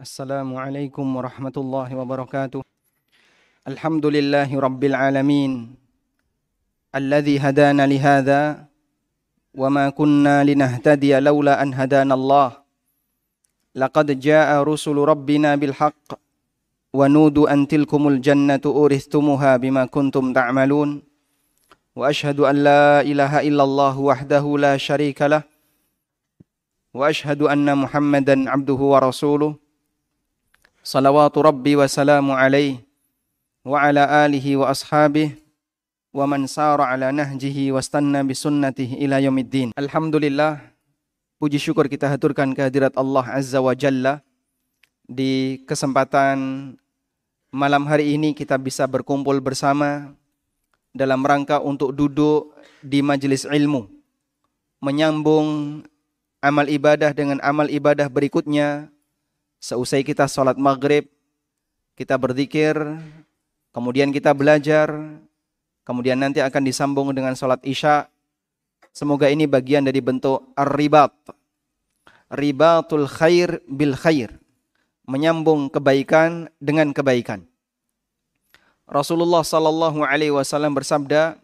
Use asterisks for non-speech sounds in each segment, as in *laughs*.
السلام عليكم ورحمة الله وبركاته. الحمد لله رب العالمين الذي هدانا لهذا وما كنا لنهتدي لولا أن هدانا الله. لقد جاء رسل ربنا بالحق ونودوا أن تلكم الجنة أورثتموها بما كنتم تعملون. وأشهد أن لا إله إلا الله وحده لا شريك له. وأشهد أن محمدا عبده ورسوله. salawatu rabbi wa salamu alaihi wa ala alihi wa ashabihi wa man sara ala nahjihi wa stanna bi sunnatihi ila yaumiddin. Alhamdulillah puji syukur kita haturkan kehadirat Allah Azza wa Jalla di kesempatan malam hari ini kita bisa berkumpul bersama dalam rangka untuk duduk di majelis ilmu menyambung amal ibadah dengan amal ibadah berikutnya Seusai kita sholat maghrib, kita berzikir, kemudian kita belajar, kemudian nanti akan disambung dengan sholat isya. Semoga ini bagian dari bentuk ar-ribat. Ribatul khair bil khair. Menyambung kebaikan dengan kebaikan. Rasulullah sallallahu alaihi wasallam bersabda,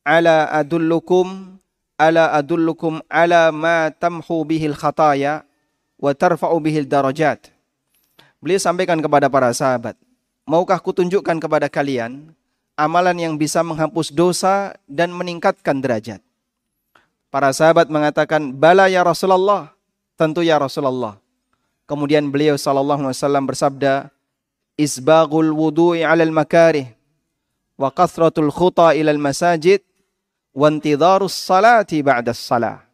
"Ala adullukum ala adullukum ala ma tamhu bihil khataya wa tarfa'u bihil darajat. Beliau sampaikan kepada para sahabat, maukah kutunjukkan kepada kalian amalan yang bisa menghapus dosa dan meningkatkan derajat? Para sahabat mengatakan, "Bala ya Rasulullah." Tentu ya Rasulullah. Kemudian beliau sallallahu alaihi wasallam bersabda, "Isbaghul wudu'i 'alal makarih wa kathratul khuta ilal masajid wa intidharus salati ba'da salah."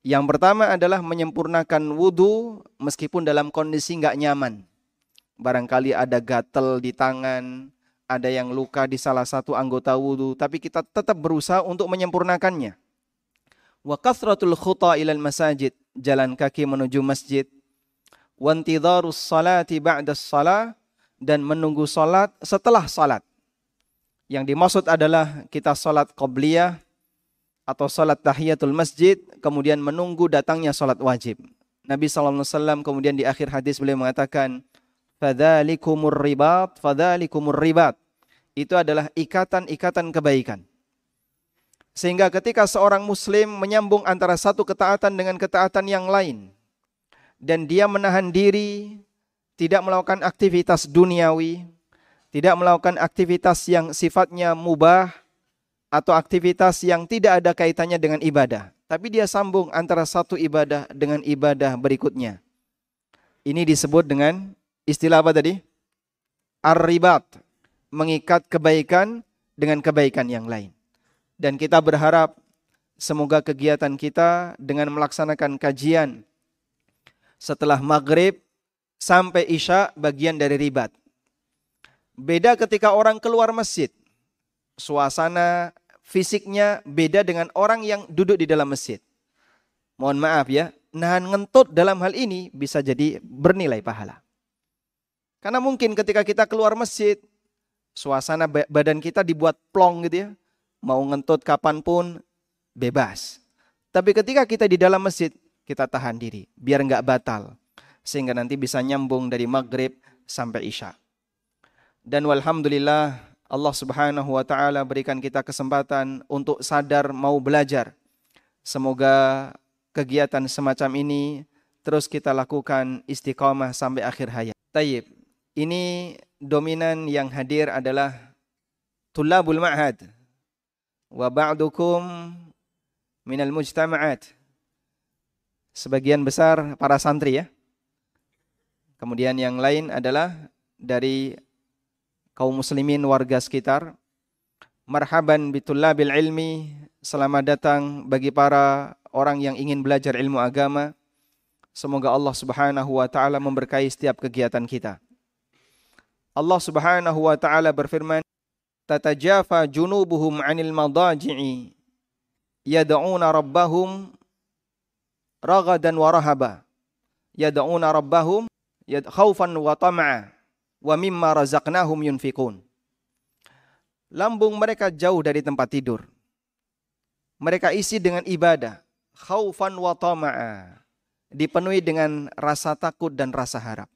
Yang pertama adalah menyempurnakan wudhu meskipun dalam kondisi nggak nyaman. Barangkali ada gatel di tangan, ada yang luka di salah satu anggota wudhu, tapi kita tetap berusaha untuk menyempurnakannya. Wa kasratul khuta ilal masajid, jalan kaki menuju masjid. Wa intidharus salati ba'da salah, dan menunggu salat setelah salat. Yang dimaksud adalah kita salat qobliyah, atau salat tahiyatul masjid kemudian menunggu datangnya salat wajib. Nabi SAW kemudian di akhir hadis beliau mengatakan fadzalikumur ribat fadzalikumur ribat. Itu adalah ikatan-ikatan kebaikan. Sehingga ketika seorang muslim menyambung antara satu ketaatan dengan ketaatan yang lain dan dia menahan diri tidak melakukan aktivitas duniawi, tidak melakukan aktivitas yang sifatnya mubah, atau aktivitas yang tidak ada kaitannya dengan ibadah, tapi dia sambung antara satu ibadah dengan ibadah berikutnya. Ini disebut dengan istilah apa tadi? Ar-ribat, mengikat kebaikan dengan kebaikan yang lain. Dan kita berharap semoga kegiatan kita dengan melaksanakan kajian setelah maghrib sampai isya bagian dari ribat. Beda ketika orang keluar masjid. Suasana fisiknya beda dengan orang yang duduk di dalam masjid. Mohon maaf ya, nahan ngentut dalam hal ini bisa jadi bernilai pahala. Karena mungkin ketika kita keluar masjid, suasana badan kita dibuat plong gitu ya. Mau ngentut kapan pun bebas. Tapi ketika kita di dalam masjid, kita tahan diri biar nggak batal. Sehingga nanti bisa nyambung dari maghrib sampai isya. Dan walhamdulillah Allah Subhanahu wa taala berikan kita kesempatan untuk sadar mau belajar. Semoga kegiatan semacam ini terus kita lakukan istiqamah sampai akhir hayat. Tayyib. Ini dominan yang hadir adalah tulabul ma'had wa ba'dukum minal mujtama'at. Sebagian besar para santri ya. Kemudian yang lain adalah dari kaum muslimin warga sekitar. Marhaban bitullabil ilmi, selamat datang bagi para orang yang ingin belajar ilmu agama. Semoga Allah Subhanahu wa taala memberkahi setiap kegiatan kita. Allah Subhanahu wa taala berfirman, "Tatajafa junubuhum 'anil madaji'i yad'una rabbahum ragadan wa rahaba." Yad'una rabbahum khaufan wa tam'a wa mimma razaqnahum yunfikun. Lambung mereka jauh dari tempat tidur. Mereka isi dengan ibadah, khaufan wa tama'a. dipenuhi dengan rasa takut dan rasa harap.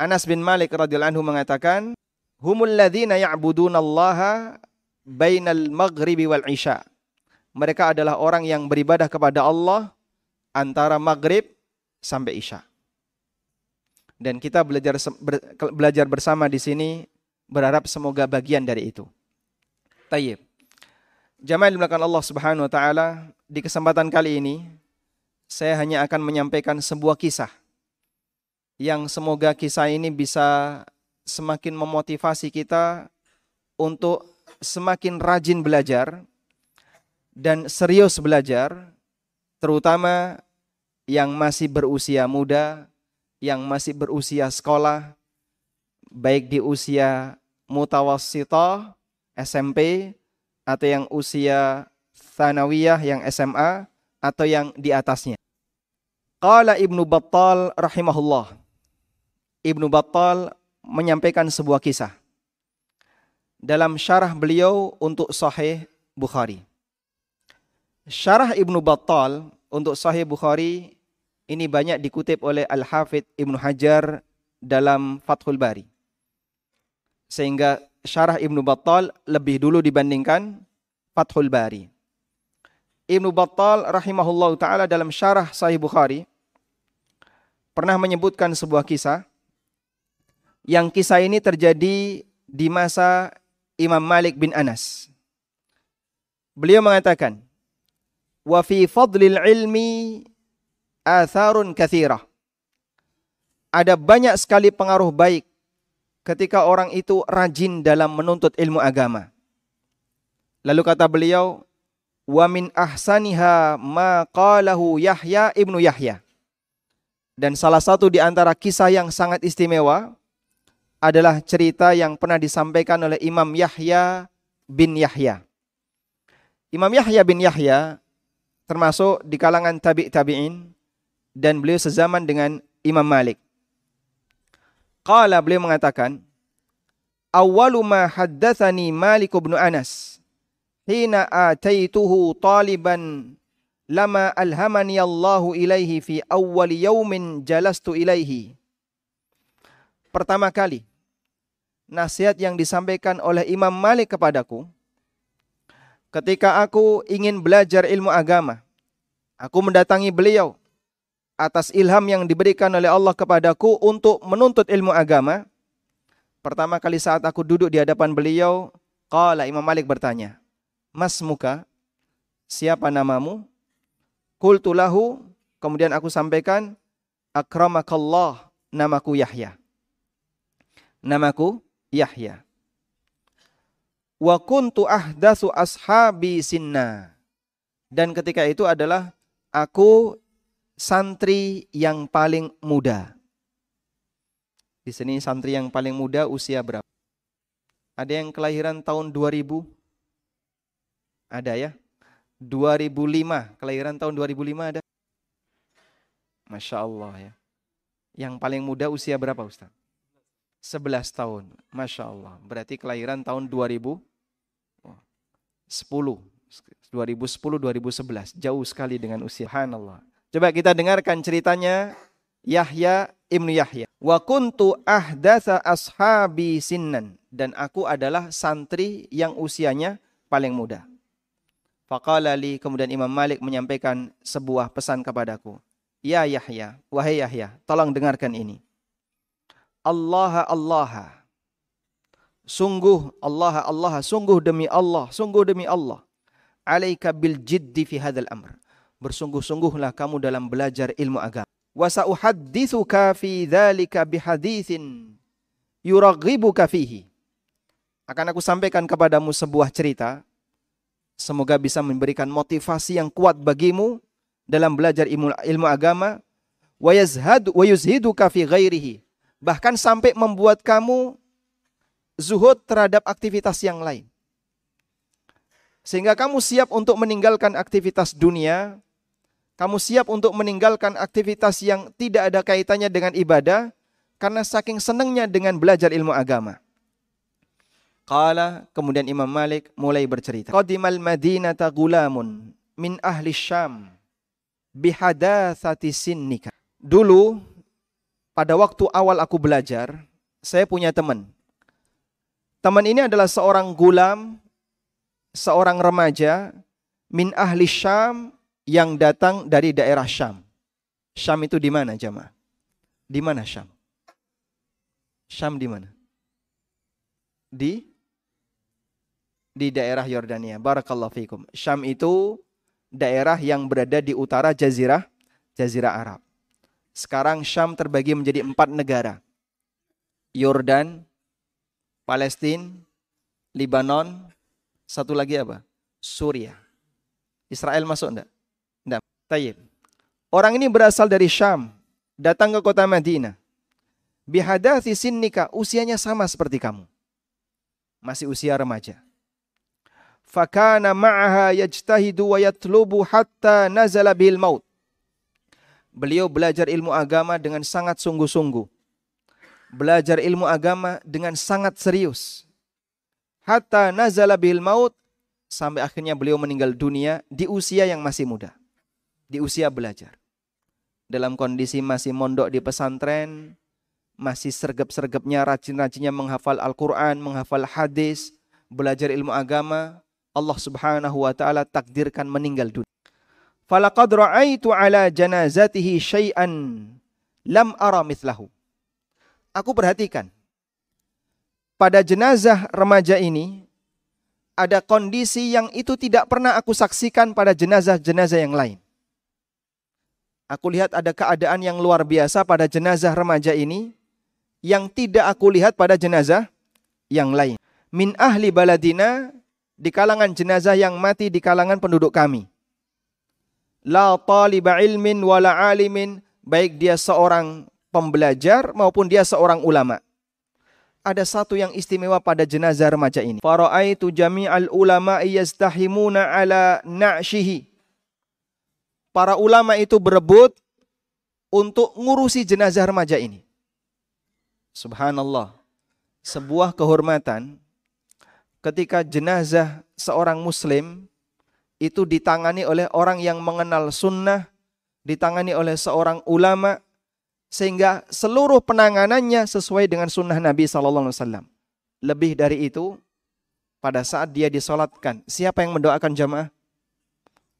Anas bin Malik radhiyallahu anhu mengatakan, "Humul ladzina ya'budunallaha bainal maghribi wal isya." Mereka adalah orang yang beribadah kepada Allah antara maghrib sampai isya. Dan kita belajar belajar bersama di sini berharap semoga bagian dari itu. Tayyib. Jamaah dimulakan Allah Subhanahu wa taala, di kesempatan kali ini saya hanya akan menyampaikan sebuah kisah yang semoga kisah ini bisa semakin memotivasi kita untuk semakin rajin belajar dan serius belajar, terutama yang masih berusia muda, yang masih berusia sekolah, baik di usia mutawassithah, SMP, atau yang usia thanawiyah, yang SMA, atau yang di atasnya. Qala Ibnu Battal rahimahullah. Ibnu Battal menyampaikan sebuah kisah dalam syarah beliau untuk Sahih Bukhari. Syarah Ibnu Battal untuk Sahih Bukhari ini banyak dikutip oleh Al-Hafidh Ibnu Hajar dalam Fathul Bari. Sehingga syarah Ibnu Battal lebih dulu dibandingkan Fathul Bari. Ibnu Battal rahimahullah taala dalam syarah Sahih Bukhari pernah menyebutkan sebuah kisah yang kisah ini terjadi di masa Imam Malik bin Anas. Beliau mengatakan, "Wa fi fadlil ilmi atharun kathirah." Ada banyak sekali pengaruh baik ketika orang itu rajin dalam menuntut ilmu agama. Lalu kata beliau, wa min ahsaniha ma qalahu Yahya ibnu Yahya. Dan salah satu di antara kisah yang sangat istimewa adalah cerita yang pernah disampaikan oleh Imam Yahya bin Yahya. Imam Yahya bin Yahya termasuk di kalangan tabi' tabi'in dan beliau sezaman dengan Imam Malik. Qala beliau mengatakan, Awalu ma haddathani Malik bin Anas hina ataituhu taliban lama alhamani Allahu ilaihi fi awwal yaumin jalastu ilaihi. Pertama kali nasihat yang disampaikan oleh Imam Malik kepadaku ketika aku ingin belajar ilmu agama. Aku mendatangi beliau atas ilham yang diberikan oleh Allah kepadaku untuk menuntut ilmu agama. Pertama kali saat aku duduk di hadapan beliau, qala Imam Malik bertanya, "Mas muka, siapa namamu?" Qultu lahu, kemudian aku sampaikan, "Akramakallah, namaku Yahya." Namaku Yahya. Wa kuntu ahdatsu ashabi sinna. Dan ketika itu adalah aku santri yang paling muda. Di sini santri yang paling muda usia berapa? Ada yang kelahiran tahun 2000? Ada ya? 2005, kelahiran tahun 2005 ada? Masya Allah ya. Yang paling muda usia berapa Ustaz? 11 tahun. Masya Allah. Berarti kelahiran tahun 2010. 2010-2011. Jauh sekali dengan usia. Subhanallah. Coba kita dengarkan ceritanya Yahya Ibnu Yahya. Wa kuntu ahdatsa ashabi sinnan dan aku adalah santri yang usianya paling muda. Faqala li kemudian Imam Malik menyampaikan sebuah pesan kepadaku. Ya Yahya, wahai Yahya, tolong dengarkan ini. Allah Allah. Sungguh Allah Allah, sungguh demi Allah, sungguh demi Allah. Alaika bil jiddi fi hadzal amr bersungguh-sungguhlah kamu dalam belajar ilmu agama. Wa sa'uhaddithuka fi dzalika bihaditsin yuraghibuka fihi. Akan aku sampaikan kepadamu sebuah cerita semoga bisa memberikan motivasi yang kuat bagimu dalam belajar ilmu, ilmu agama wa yazhad wa yuzhiduka fi ghairihi. Bahkan sampai membuat kamu zuhud terhadap aktivitas yang lain. Sehingga kamu siap untuk meninggalkan aktivitas dunia kamu siap untuk meninggalkan aktivitas yang tidak ada kaitannya dengan ibadah karena saking senangnya dengan belajar ilmu agama. Qala kemudian Imam Malik mulai bercerita. Qadimal Madinata gulamun min ahli Syam. bihadatsati sinnika. Dulu pada waktu awal aku belajar, saya punya teman. Teman ini adalah seorang gulam, seorang remaja min ahli Syam yang datang dari daerah Syam. Syam itu di mana jemaah? Di mana Syam? Syam di mana? Di di daerah Yordania. Barakallahu fikum. Syam itu daerah yang berada di utara jazirah jazirah Arab. Sekarang Syam terbagi menjadi empat negara. Yordan, Palestina, Lebanon, satu lagi apa? Suria. Israel masuk enggak? Enggak. Tayyib. Orang ini berasal dari Syam, datang ke kota Madinah. Bihadathi sinnika, usianya sama seperti kamu. Masih usia remaja fakana ma'aha yajtahidu wa yatlubu hatta nazala bil maut. Beliau belajar ilmu agama dengan sangat sungguh-sungguh. Belajar ilmu agama dengan sangat serius. Hatta nazala bil maut sampai akhirnya beliau meninggal dunia di usia yang masih muda. Di usia belajar. Dalam kondisi masih mondok di pesantren, masih sergap-sergapnya rajin-rajinnya menghafal Al-Quran, menghafal hadis, belajar ilmu agama, Allah Subhanahu wa taala takdirkan meninggal dunia. Falaqad ra'aitu ala janazatihi syai'an lam ara mithlahu. Aku perhatikan pada jenazah remaja ini ada kondisi yang itu tidak pernah aku saksikan pada jenazah-jenazah yang lain. Aku lihat ada keadaan yang luar biasa pada jenazah remaja ini yang tidak aku lihat pada jenazah yang lain. Min ahli baladina di kalangan jenazah yang mati di kalangan penduduk kami. La taliba ilmin wala alimin, baik dia seorang pembelajar maupun dia seorang ulama. Ada satu yang istimewa pada jenazah remaja ini. Fara'aitu jami'al ulama yastahimuna ala na'shihi. Para ulama itu berebut untuk ngurusi jenazah remaja ini. Subhanallah. Sebuah kehormatan ketika jenazah seorang muslim itu ditangani oleh orang yang mengenal sunnah, ditangani oleh seorang ulama, sehingga seluruh penanganannya sesuai dengan sunnah Nabi Sallallahu Alaihi Wasallam. Lebih dari itu, pada saat dia disolatkan, siapa yang mendoakan jamaah?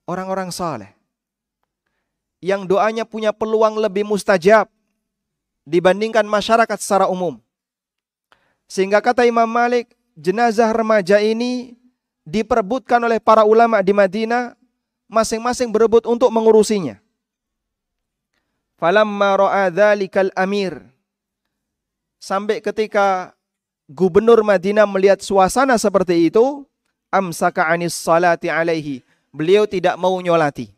Orang-orang saleh. Yang doanya punya peluang lebih mustajab dibandingkan masyarakat secara umum. Sehingga kata Imam Malik, jenazah remaja ini diperebutkan oleh para ulama di Madinah, masing-masing berebut untuk mengurusinya. Falamma ra'a dzalikal amir. Sampai ketika gubernur Madinah melihat suasana seperti itu, amsaka anis salati alaihi. Beliau tidak mau nyolati.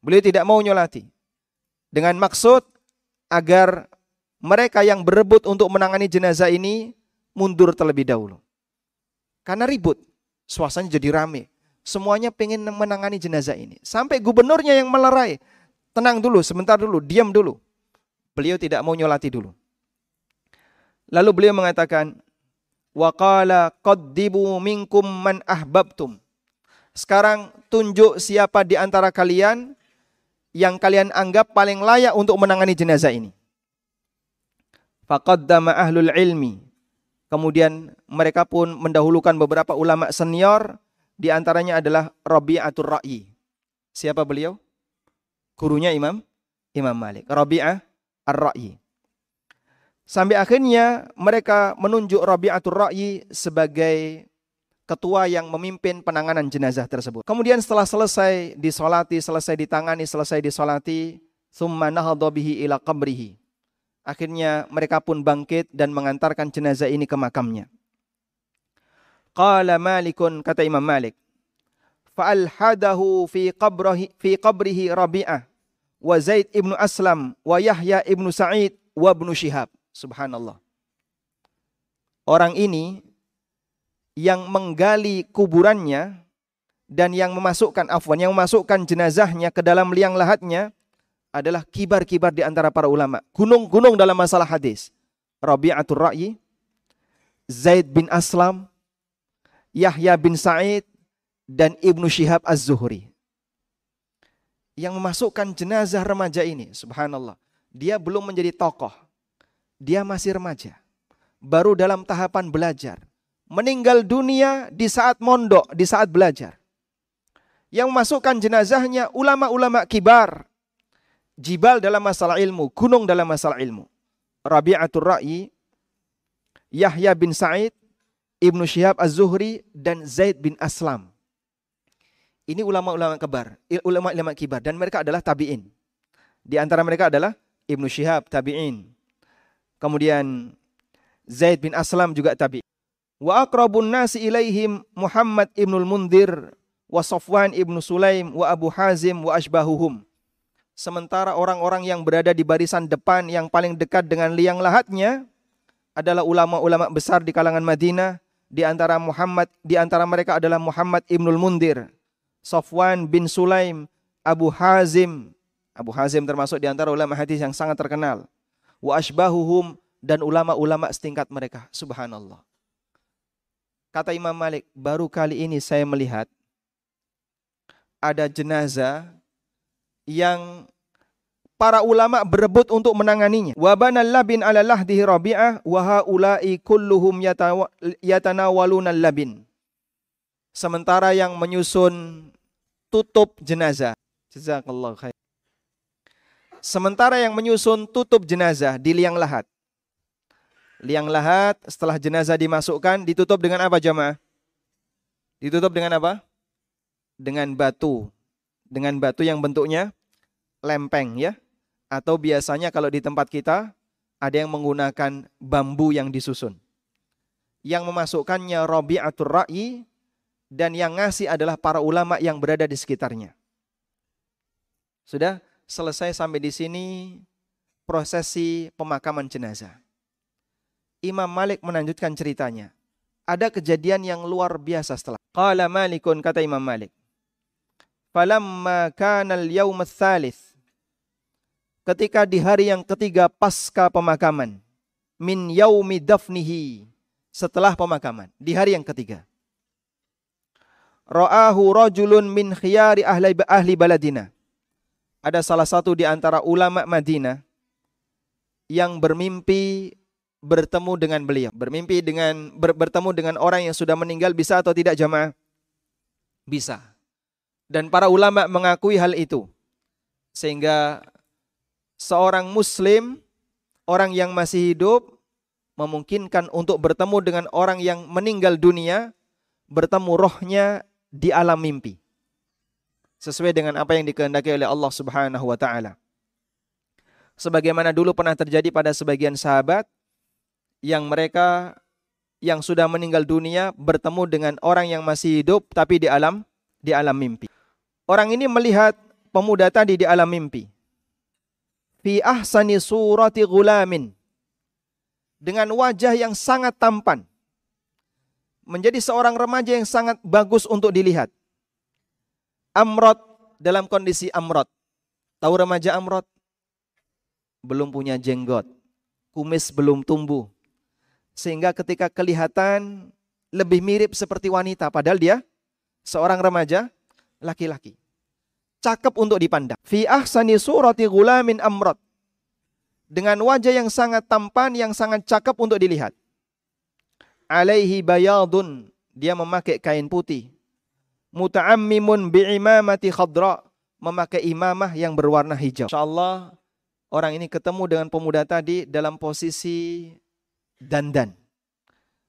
Beliau tidak mau nyolati. Dengan maksud agar mereka yang berebut untuk menangani jenazah ini mundur terlebih dahulu. Karena ribut, suasananya jadi rame. Semuanya pengen menangani jenazah ini. Sampai gubernurnya yang melerai. Tenang dulu, sebentar dulu, diam dulu. Beliau tidak mau nyolati dulu. Lalu beliau mengatakan, Waqala qaddibu minkum man ahbabtum. Sekarang tunjuk siapa di antara kalian yang kalian anggap paling layak untuk menangani jenazah ini. Faqaddama ahlul ilmi Kemudian mereka pun mendahulukan beberapa ulama senior, di antaranya adalah Rabi'atul Ra'i. Siapa beliau? Gurunya Imam Imam Malik. Rabi'ah Ar-Ra'i. Sampai akhirnya mereka menunjuk Rabi'atul Ra'i sebagai ketua yang memimpin penanganan jenazah tersebut. Kemudian setelah selesai disolati, selesai ditangani, selesai disolati, summa nahadha bihi ila qabrihi. Akhirnya mereka pun bangkit dan mengantarkan jenazah ini ke makamnya. Qala Malikun kata Imam Malik. Fa'alhadahu fi qabrihi fi qabrihi Rabi'ah wa Zaid ibnu Aslam wa Yahya ibnu Sa'id wa ibnu Shihab. Subhanallah. Orang ini yang menggali kuburannya dan yang memasukkan afwan yang memasukkan jenazahnya ke dalam liang lahatnya adalah kibar-kibar di antara para ulama. Gunung-gunung dalam masalah hadis. Rabi'atul Ra'yi, Zaid bin Aslam, Yahya bin Sa'id, dan Ibnu Shihab Az-Zuhri. Yang memasukkan jenazah remaja ini, subhanallah. Dia belum menjadi tokoh. Dia masih remaja. Baru dalam tahapan belajar. Meninggal dunia di saat mondok, di saat belajar. Yang memasukkan jenazahnya ulama-ulama kibar. Jibal dalam masalah ilmu, gunung dalam masalah ilmu. Rabi'atul Ra'i, Yahya bin Sa'id, Ibnu Syihab Az-Zuhri, dan Zaid bin Aslam. Ini ulama-ulama kibar, ulama-ulama kibar dan mereka adalah tabi'in. Di antara mereka adalah Ibnu Syihab tabi'in. Kemudian Zaid bin Aslam juga tabi'in. Wa aqrabun nasi ilaihim Muhammad ibnul Mundir wa Safwan ibnu Sulaim wa Abu Hazim wa ashbahuhum. Sementara orang-orang yang berada di barisan depan yang paling dekat dengan liang lahatnya adalah ulama-ulama besar di kalangan Madinah. Di antara Muhammad, di antara mereka adalah Muhammad ibnul Mundir, Safwan bin Sulaim, Abu Hazim. Abu Hazim termasuk di antara ulama hadis yang sangat terkenal. Wa ashbahuhum dan ulama-ulama setingkat mereka. Subhanallah. Kata Imam Malik, baru kali ini saya melihat ada jenazah yang para ulama berebut untuk menanganinya. Wa banal labin ala lahdihi rabi'ah wa haula'i kulluhum yatanawaluna labin. Sementara yang menyusun tutup jenazah. Jazakallah khair. Sementara yang menyusun tutup jenazah di liang lahat. Liang lahat setelah jenazah dimasukkan ditutup dengan apa jamaah? Ditutup dengan apa? Dengan batu. Dengan batu yang bentuknya lempeng ya. Atau biasanya kalau di tempat kita ada yang menggunakan bambu yang disusun. Yang memasukkannya Rabi'atul Ra'i dan yang ngasih adalah para ulama yang berada di sekitarnya. Sudah selesai sampai di sini prosesi pemakaman jenazah. Imam Malik melanjutkan ceritanya. Ada kejadian yang luar biasa setelah. Qala Malikun kata Imam Malik. Falamma kana al-yawm Ketika di hari yang ketiga pasca pemakaman min yaumi dafnihi setelah pemakaman di hari yang ketiga ra'ahu rajulun min khiyari ahli, ahli baladina. Ada salah satu di antara ulama Madinah yang bermimpi bertemu dengan beliau. Bermimpi dengan ber, bertemu dengan orang yang sudah meninggal bisa atau tidak jamaah? Bisa. Dan para ulama mengakui hal itu. Sehingga seorang muslim, orang yang masih hidup memungkinkan untuk bertemu dengan orang yang meninggal dunia, bertemu rohnya di alam mimpi. Sesuai dengan apa yang dikehendaki oleh Allah Subhanahu wa taala. Sebagaimana dulu pernah terjadi pada sebagian sahabat yang mereka yang sudah meninggal dunia bertemu dengan orang yang masih hidup tapi di alam di alam mimpi. Orang ini melihat pemuda tadi di alam mimpi. Fi ahsani surati gulamin. Dengan wajah yang sangat tampan menjadi seorang remaja yang sangat bagus untuk dilihat. Amrot dalam kondisi amrot. Tahu remaja amrot? Belum punya jenggot. Kumis belum tumbuh. Sehingga ketika kelihatan lebih mirip seperti wanita. Padahal dia seorang remaja laki-laki. Cakep untuk dipandang. Fi ahsani surati gulamin amrot. Dengan wajah yang sangat tampan, yang sangat cakep untuk dilihat alaihi bayadun. Dia memakai kain putih. Muta'ammimun bi'imamati khadra. Memakai imamah yang berwarna hijau. Insyaallah orang ini ketemu dengan pemuda tadi dalam posisi dandan.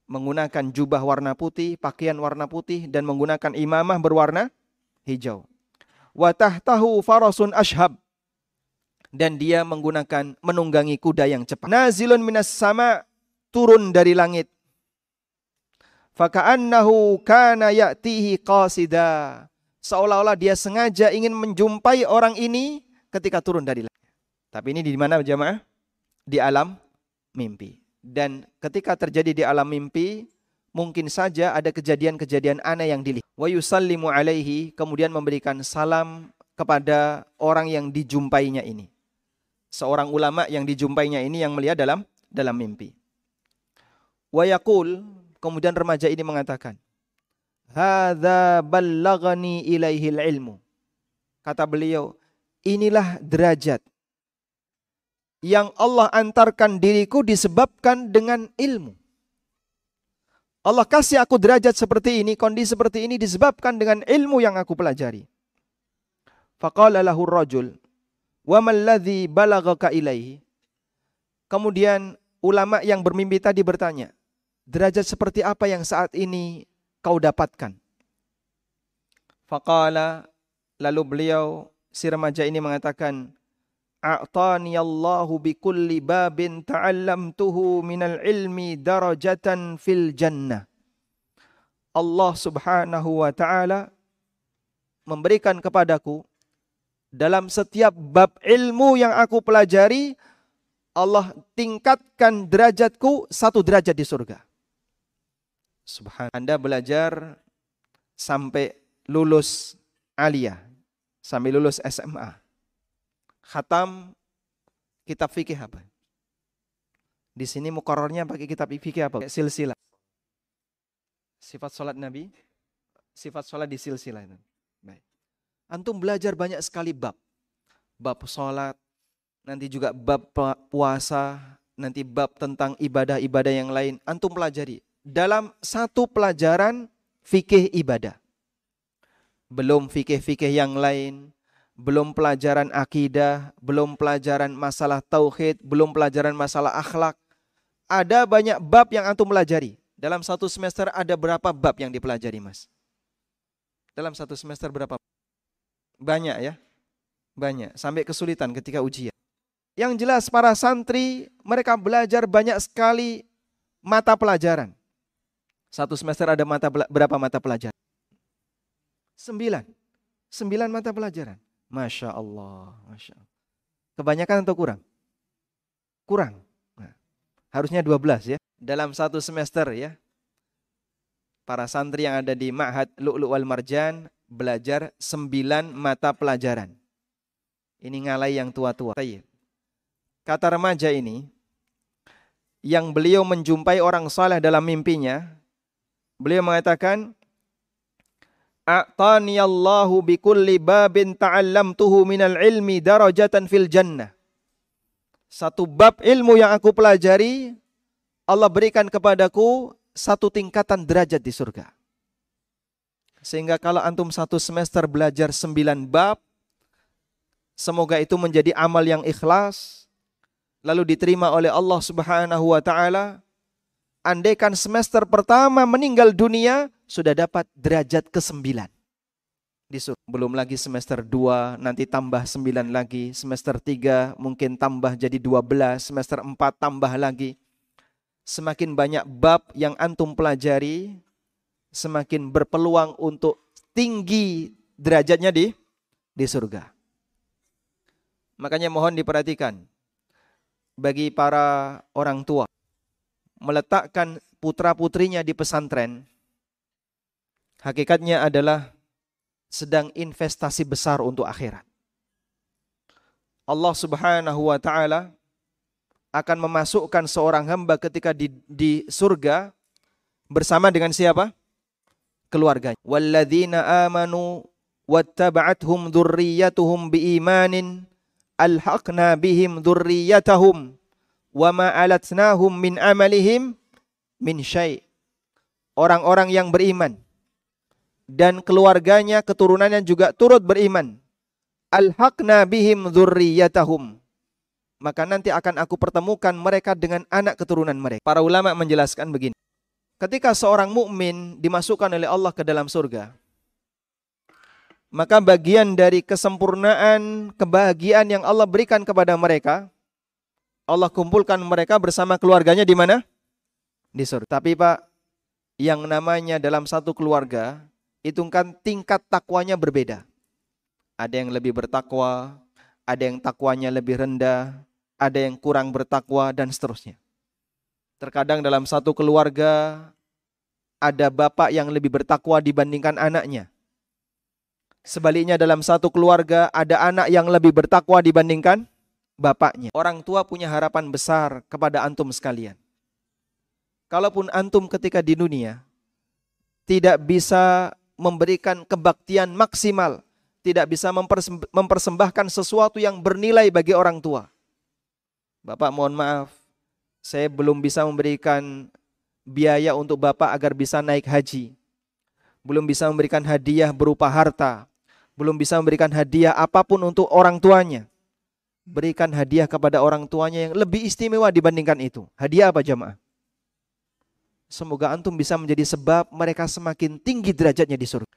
Menggunakan jubah warna putih pakaian warna putih dan menggunakan imamah berwarna hijau. Wa tahtahu farasun ashab. Dan dia menggunakan menunggangi kuda yang cepat. Nazilun minas sama turun dari langit Faka'annahu kana ya'tihi qasida. Seolah-olah dia sengaja ingin menjumpai orang ini ketika turun dari langit. Tapi ini di mana jemaah? Di alam mimpi. Dan ketika terjadi di alam mimpi, mungkin saja ada kejadian-kejadian aneh yang dilihat. Wa yusallimu alaihi, kemudian memberikan salam kepada orang yang dijumpainya ini. Seorang ulama yang dijumpainya ini yang melihat dalam dalam mimpi. Wa yaqul, Kemudian remaja ini mengatakan, "Hadza ballagani ilaihil ilmu." Kata beliau, inilah derajat yang Allah antarkan diriku disebabkan dengan ilmu. Allah kasih aku derajat seperti ini, kondisi seperti ini disebabkan dengan ilmu yang aku pelajari. Faqala lahu rajul, "Wa balaghaka ilaihi?" Kemudian ulama yang bermimpi tadi bertanya, derajat seperti apa yang saat ini kau dapatkan? Faqala lalu beliau si remaja ini mengatakan, a'tani Allahu bi kulli babin ta'allamtuhu minal ilmi darajatan fil jannah. Allah Subhanahu wa taala memberikan kepadaku dalam setiap bab ilmu yang aku pelajari Allah tingkatkan derajatku satu derajat di surga. Subhan Anda belajar sampai lulus aliyah, sampai lulus SMA khatam kitab fikih apa? Di sini mukorornya pakai kitab fikih apa? Silsilah. Sifat sholat Nabi, sifat sholat di silsilah itu. Baik. Antum belajar banyak sekali bab. Bab sholat, nanti juga bab puasa, nanti bab tentang ibadah-ibadah yang lain. Antum pelajari. Dalam satu pelajaran fikih ibadah. Belum fikih-fikih yang lain, belum pelajaran akidah, belum pelajaran masalah tauhid, belum pelajaran masalah akhlak. Ada banyak bab yang antum pelajari. Dalam satu semester ada berapa bab yang dipelajari, Mas? Dalam satu semester berapa? Banyak ya? Banyak, sampai kesulitan ketika ujian. Yang jelas para santri mereka belajar banyak sekali mata pelajaran. Satu semester ada mata berapa mata pelajaran? Sembilan. Sembilan mata pelajaran. Masya Allah, Masya Allah. Kebanyakan atau kurang? Kurang. Nah, harusnya 12 ya. Dalam satu semester ya. Para santri yang ada di Ma'had Lu'lu' wal Marjan belajar 9 mata pelajaran. Ini ngalai yang tua-tua. Kata remaja ini, yang beliau menjumpai orang saleh dalam mimpinya, beliau mengatakan, a'tani Allahu bi kulli babin ta'allamtuhu minal ilmi darajatan fil jannah. Satu bab ilmu yang aku pelajari, Allah berikan kepadaku satu tingkatan derajat di surga. Sehingga kalau antum satu semester belajar sembilan bab, semoga itu menjadi amal yang ikhlas, lalu diterima oleh Allah subhanahu wa ta'ala, andaikan semester pertama meninggal dunia, sudah dapat derajat ke-9. Belum lagi semester 2, nanti tambah 9 lagi. Semester 3 mungkin tambah jadi 12, semester 4 tambah lagi. Semakin banyak bab yang antum pelajari, semakin berpeluang untuk tinggi derajatnya di di surga. Makanya mohon diperhatikan bagi para orang tua meletakkan putra-putrinya di pesantren Hakikatnya adalah sedang investasi besar untuk akhirat. Allah Subhanahu wa taala akan memasukkan seorang hamba ketika di, di surga bersama dengan siapa? Keluarganya. Walladzina amanu wattaba'athum dzurriyyatuhum biimanin alhaqna bihim dzurriyyatahum wama alatnahum min amalihim min syai. Orang-orang yang beriman dan keluarganya, keturunannya juga turut beriman. Alhaqna bihim dzurriyyatahum. Maka nanti akan aku pertemukan mereka dengan anak keturunan mereka. Para ulama menjelaskan begini. Ketika seorang mukmin dimasukkan oleh Allah ke dalam surga, maka bagian dari kesempurnaan kebahagiaan yang Allah berikan kepada mereka, Allah kumpulkan mereka bersama keluarganya di mana? Di surga. Tapi Pak, yang namanya dalam satu keluarga itu kan tingkat takwanya berbeda. Ada yang lebih bertakwa, ada yang takwanya lebih rendah, ada yang kurang bertakwa dan seterusnya. Terkadang dalam satu keluarga ada bapak yang lebih bertakwa dibandingkan anaknya. Sebaliknya dalam satu keluarga ada anak yang lebih bertakwa dibandingkan bapaknya. Orang tua punya harapan besar kepada antum sekalian. Kalaupun antum ketika di dunia tidak bisa memberikan kebaktian maksimal tidak bisa mempersembahkan sesuatu yang bernilai bagi orang tua. Bapak mohon maaf, saya belum bisa memberikan biaya untuk Bapak agar bisa naik haji. Belum bisa memberikan hadiah berupa harta. Belum bisa memberikan hadiah apa pun untuk orang tuanya. Berikan hadiah kepada orang tuanya yang lebih istimewa dibandingkan itu. Hadiah apa jamaah? Semoga antum bisa menjadi sebab mereka semakin tinggi derajatnya di surga.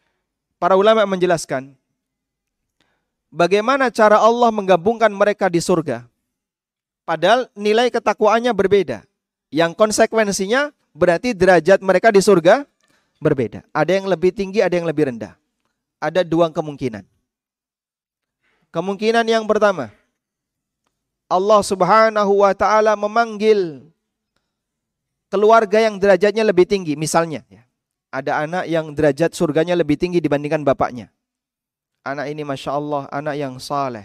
Para ulama menjelaskan, bagaimana cara Allah menggabungkan mereka di surga. Padahal nilai ketakwaannya berbeda. Yang konsekuensinya berarti derajat mereka di surga berbeda. Ada yang lebih tinggi, ada yang lebih rendah. Ada dua kemungkinan. Kemungkinan yang pertama, Allah Subhanahu wa taala memanggil keluarga yang derajatnya lebih tinggi, misalnya ya. Ada anak yang derajat surganya lebih tinggi dibandingkan bapaknya. Anak ini Masya Allah, anak yang saleh.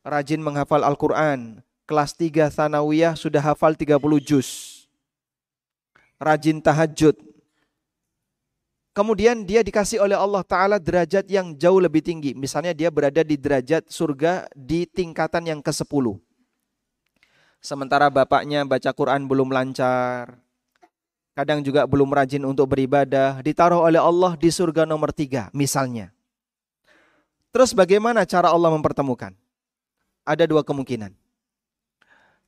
Rajin menghafal Al-Quran. Kelas 3 Thanawiyah sudah hafal 30 juz. Rajin tahajud. Kemudian dia dikasih oleh Allah Ta'ala derajat yang jauh lebih tinggi. Misalnya dia berada di derajat surga di tingkatan yang ke-10. Sementara bapaknya baca Quran belum lancar. Kadang juga belum rajin untuk beribadah. Ditaruh oleh Allah di surga nomor tiga misalnya. Terus bagaimana cara Allah mempertemukan? Ada dua kemungkinan.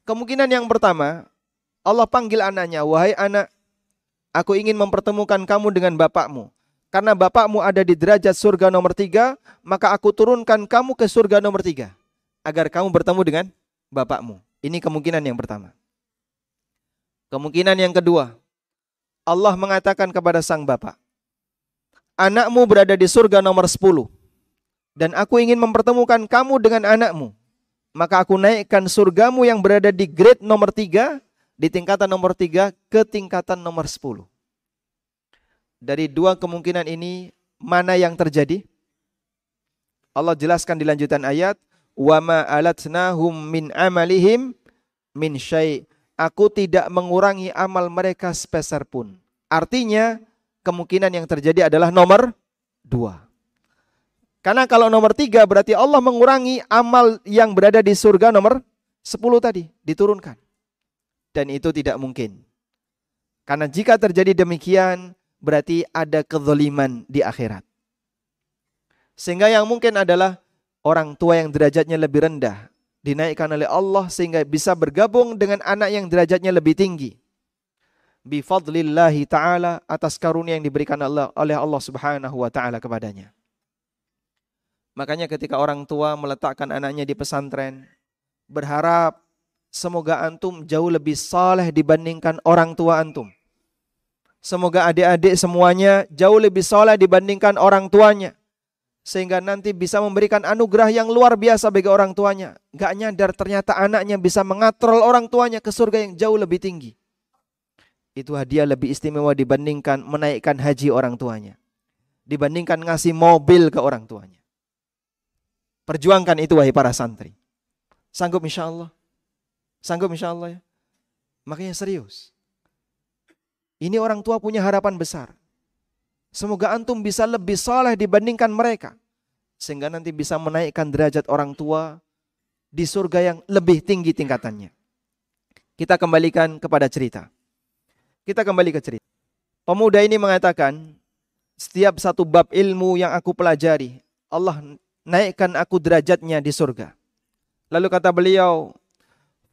Kemungkinan yang pertama, Allah panggil anaknya, "Wahai anak, aku ingin mempertemukan kamu dengan bapakmu. Karena bapakmu ada di derajat surga nomor tiga, maka aku turunkan kamu ke surga nomor tiga. Agar kamu bertemu dengan bapakmu. Ini kemungkinan yang pertama. Kemungkinan yang kedua, Allah mengatakan kepada sang bapak, Anakmu berada di surga nomor sepuluh dan aku ingin mempertemukan kamu dengan anakmu. Maka aku naikkan surgamu yang berada di grade nomor tiga, di tingkatan nomor tiga ke tingkatan nomor 10. Dari dua kemungkinan ini mana yang terjadi? Allah jelaskan di lanjutan ayat, "Wa أَلَتْنَاهُمْ مِنْ min amalihim min. Aku tidak mengurangi amal mereka sepeser pun. Artinya, kemungkinan yang terjadi adalah nomor dua. Karena kalau nomor tiga berarti Allah mengurangi amal yang berada di surga nomor sepuluh tadi, diturunkan. Dan itu tidak mungkin. Karena jika terjadi demikian berarti ada kezaliman di akhirat. Sehingga yang mungkin adalah orang tua yang derajatnya lebih rendah dinaikkan oleh Allah sehingga bisa bergabung dengan anak yang derajatnya lebih tinggi. Bifadlillahi ta'ala atas karunia yang diberikan Allah oleh Allah subhanahu wa ta'ala kepadanya. Makanya ketika orang tua meletakkan anaknya di pesantren, berharap semoga antum jauh lebih saleh dibandingkan orang tua antum. Semoga adik-adik semuanya jauh lebih saleh dibandingkan orang tuanya. Sehingga nanti bisa memberikan anugerah yang luar biasa bagi orang tuanya. Gak nyadar ternyata anaknya bisa mengatrol orang tuanya ke surga yang jauh lebih tinggi. Itu hadiah lebih istimewa dibandingkan menaikkan haji orang tuanya. Dibandingkan ngasih mobil ke orang tuanya. Perjuangkan itu wahai para santri. Sanggup insya Allah. Sanggup insya Allah ya. Makanya serius. Ini orang tua punya harapan besar. Semoga antum bisa lebih soleh dibandingkan mereka. Sehingga nanti bisa menaikkan derajat orang tua di surga yang lebih tinggi tingkatannya. Kita kembalikan kepada cerita. Kita kembali ke cerita. Pemuda ini mengatakan, setiap satu bab ilmu yang aku pelajari, Allah naikkan aku derajatnya di surga. Lalu kata beliau,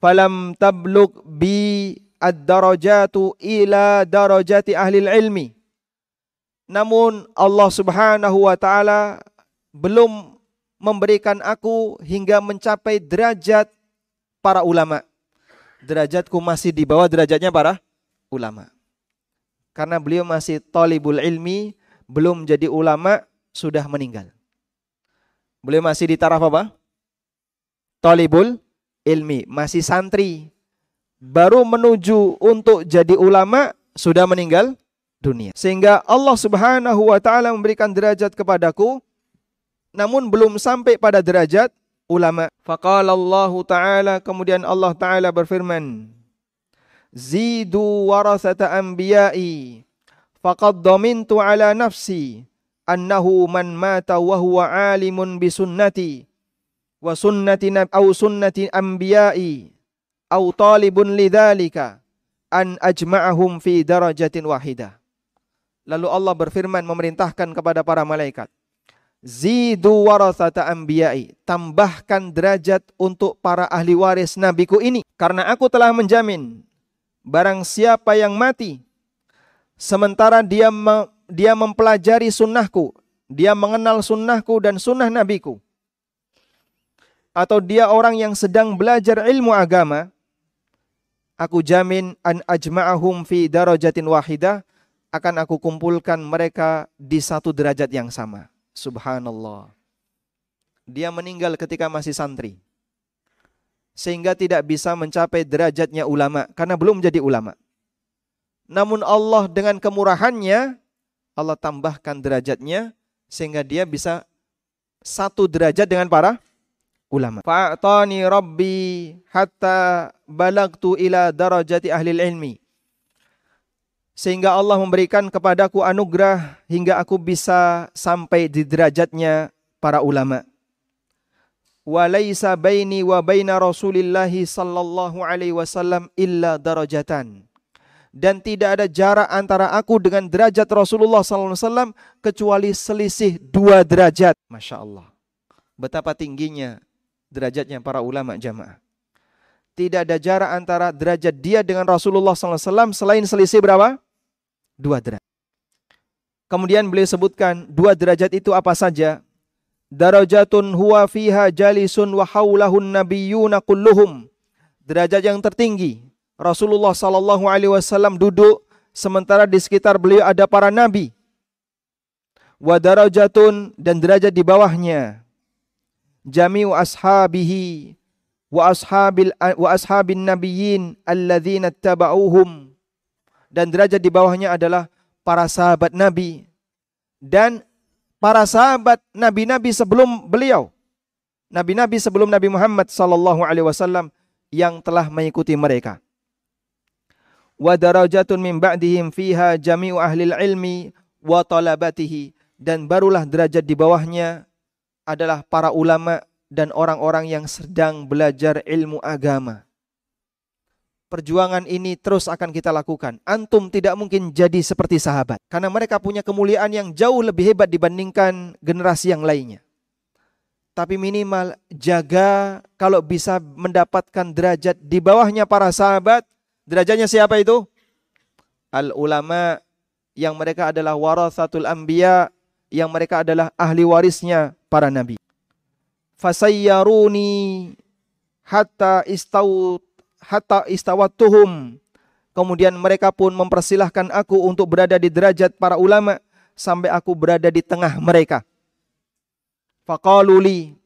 "Falam tablug bi ad-darajatu ila darajati ahli ilmi." Namun Allah Subhanahu wa taala belum memberikan aku hingga mencapai derajat para ulama. Derajatku masih di bawah derajatnya para ulama. Karena beliau masih talibul ilmi, belum jadi ulama, sudah meninggal. Beliau masih di taraf apa? Talibul ilmi, masih santri. Baru menuju untuk jadi ulama sudah meninggal dunia. Sehingga Allah Subhanahu wa taala memberikan derajat kepadaku namun belum sampai pada derajat ulama. Faqala Allah taala kemudian Allah taala berfirman, "Zidu warasata anbiya'i faqad dhamintu ala nafsi annahu man mata wa huwa alimun bi sunnati wa sunnati au sunnati anbiya'i au talibun lidzalika an ajma'ahum fi darajatin wahidah. Lalu Allah berfirman memerintahkan kepada para malaikat, Zidu warasata anbiya'i. Tambahkan derajat untuk para ahli waris nabiku ini. Karena aku telah menjamin. Barang siapa yang mati. Sementara dia dia mempelajari sunnahku. Dia mengenal sunnahku dan sunnah nabiku. Atau dia orang yang sedang belajar ilmu agama. Aku jamin an ajma'ahum fi darajatin wahidah. Akan aku kumpulkan mereka di satu derajat yang sama. Subhanallah. Dia meninggal ketika masih santri. Sehingga tidak bisa mencapai derajatnya ulama karena belum jadi ulama. Namun Allah dengan kemurahannya Allah tambahkan derajatnya sehingga dia bisa satu derajat dengan para ulama. Fa'tani rabbi hatta balagtu ila darajati ahli ilmi sehingga Allah memberikan kepadaku anugerah hingga aku bisa sampai di derajatnya para ulama. Walaysa baini wa baina Rasulillah sallallahu alaihi wasallam illa darajatan. Dan tidak ada jarak antara aku dengan derajat Rasulullah sallallahu alaihi wasallam kecuali selisih dua derajat. Masya Allah. Betapa tingginya derajatnya para ulama jamaah. Tidak ada jarak antara derajat dia dengan Rasulullah SAW selain selisih berapa? Dua derajat. Kemudian beliau sebutkan dua derajat itu apa saja? Darajatun huwa fiha jalisun wa haulahun nabiyyuna kulluhum. Derajat yang tertinggi. Rasulullah sallallahu alaihi wasallam duduk sementara di sekitar beliau ada para nabi. Wa darajatun dan derajat di bawahnya. Jami'u ashabihi wa ashabil wa ashabin nabiyyin alladzina tabauhum dan derajat di bawahnya adalah para sahabat Nabi dan para sahabat nabi-nabi sebelum beliau. Nabi-nabi sebelum Nabi Muhammad sallallahu alaihi wasallam yang telah mengikuti mereka. Wa darajatun min ba'dihim fiha jami'u ahli ilmi wa talabatihi dan barulah derajat di bawahnya adalah para ulama dan orang-orang yang sedang belajar ilmu agama. Perjuangan ini terus akan kita lakukan. Antum tidak mungkin jadi seperti sahabat. Karena mereka punya kemuliaan yang jauh lebih hebat dibandingkan generasi yang lainnya. Tapi minimal jaga kalau bisa mendapatkan derajat di bawahnya para sahabat. Derajatnya siapa itu? Al ulama yang mereka adalah warathatul anbiya yang mereka adalah ahli warisnya para nabi. Fasayyaruni hatta istawut hatta istawatuhum. Kemudian mereka pun mempersilahkan aku untuk berada di derajat para ulama sampai aku berada di tengah mereka. Faqaluli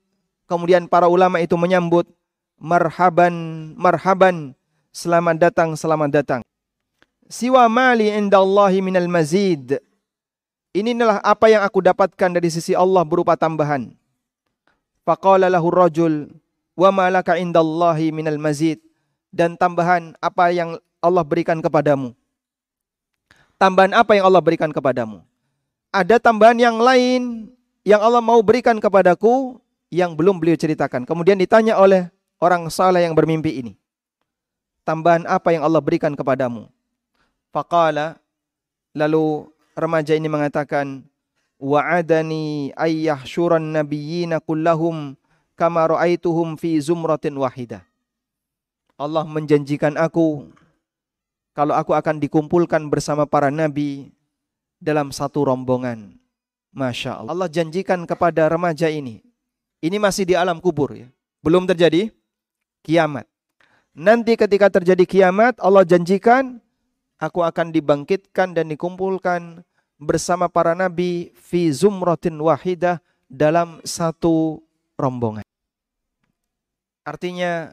kemudian para ulama itu menyambut marhaban marhaban. Selamat datang selamat datang. Siwa mali indallahi minal mazid inilah apa yang aku dapatkan dari sisi Allah berupa tambahan Faqala lahu rajul wa ma laka indallahi minal mazid dan tambahan apa yang Allah berikan kepadamu. Tambahan apa yang Allah berikan kepadamu? Ada tambahan yang lain yang Allah mau berikan kepadaku yang belum beliau ceritakan. Kemudian ditanya oleh orang saleh yang bermimpi ini. Tambahan apa yang Allah berikan kepadamu? Faqala lalu remaja ini mengatakan wa'adani ayyahsyuran nabiyyina kullahum kama ra'aituhum fi zumratin wahidah. Allah menjanjikan aku kalau aku akan dikumpulkan bersama para nabi dalam satu rombongan. Masya Allah. Allah janjikan kepada remaja ini. Ini masih di alam kubur ya. Belum terjadi kiamat. Nanti ketika terjadi kiamat Allah janjikan aku akan dibangkitkan dan dikumpulkan bersama para nabi fi zumratin wahidah dalam satu rombongan. Artinya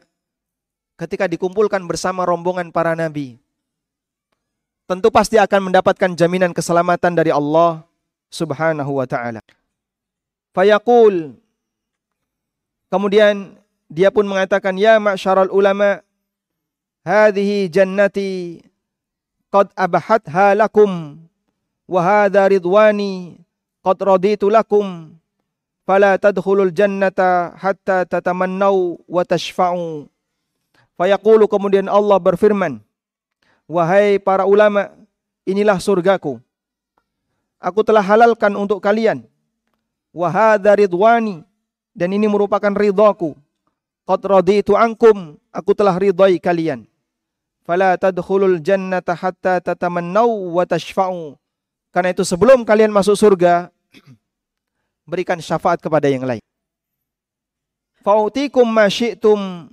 ketika dikumpulkan bersama rombongan para nabi tentu pasti akan mendapatkan jaminan keselamatan dari Allah Subhanahu wa taala. Fayaqul Kemudian dia pun mengatakan ya ma'syaral ulama hadhihi jannati qad abahatha lakum wa hadha ridwani qad raditu lakum fala tadkhulul jannata hatta tatamannau wa tashfa'u. Fayaqulu kemudian Allah berfirman, Wahai para ulama, inilah surgaku. Aku telah halalkan untuk kalian. Wahada ridwani. Dan ini merupakan ridhaku. Qad raditu ankum. Aku telah ridhai kalian. Fala tadkhulul jannata hatta tatamannau wa tashfa'u. Karena itu sebelum kalian masuk surga, *clears throat* berikan syafaat kepada yang lain. Fa'utikum ma syi'tum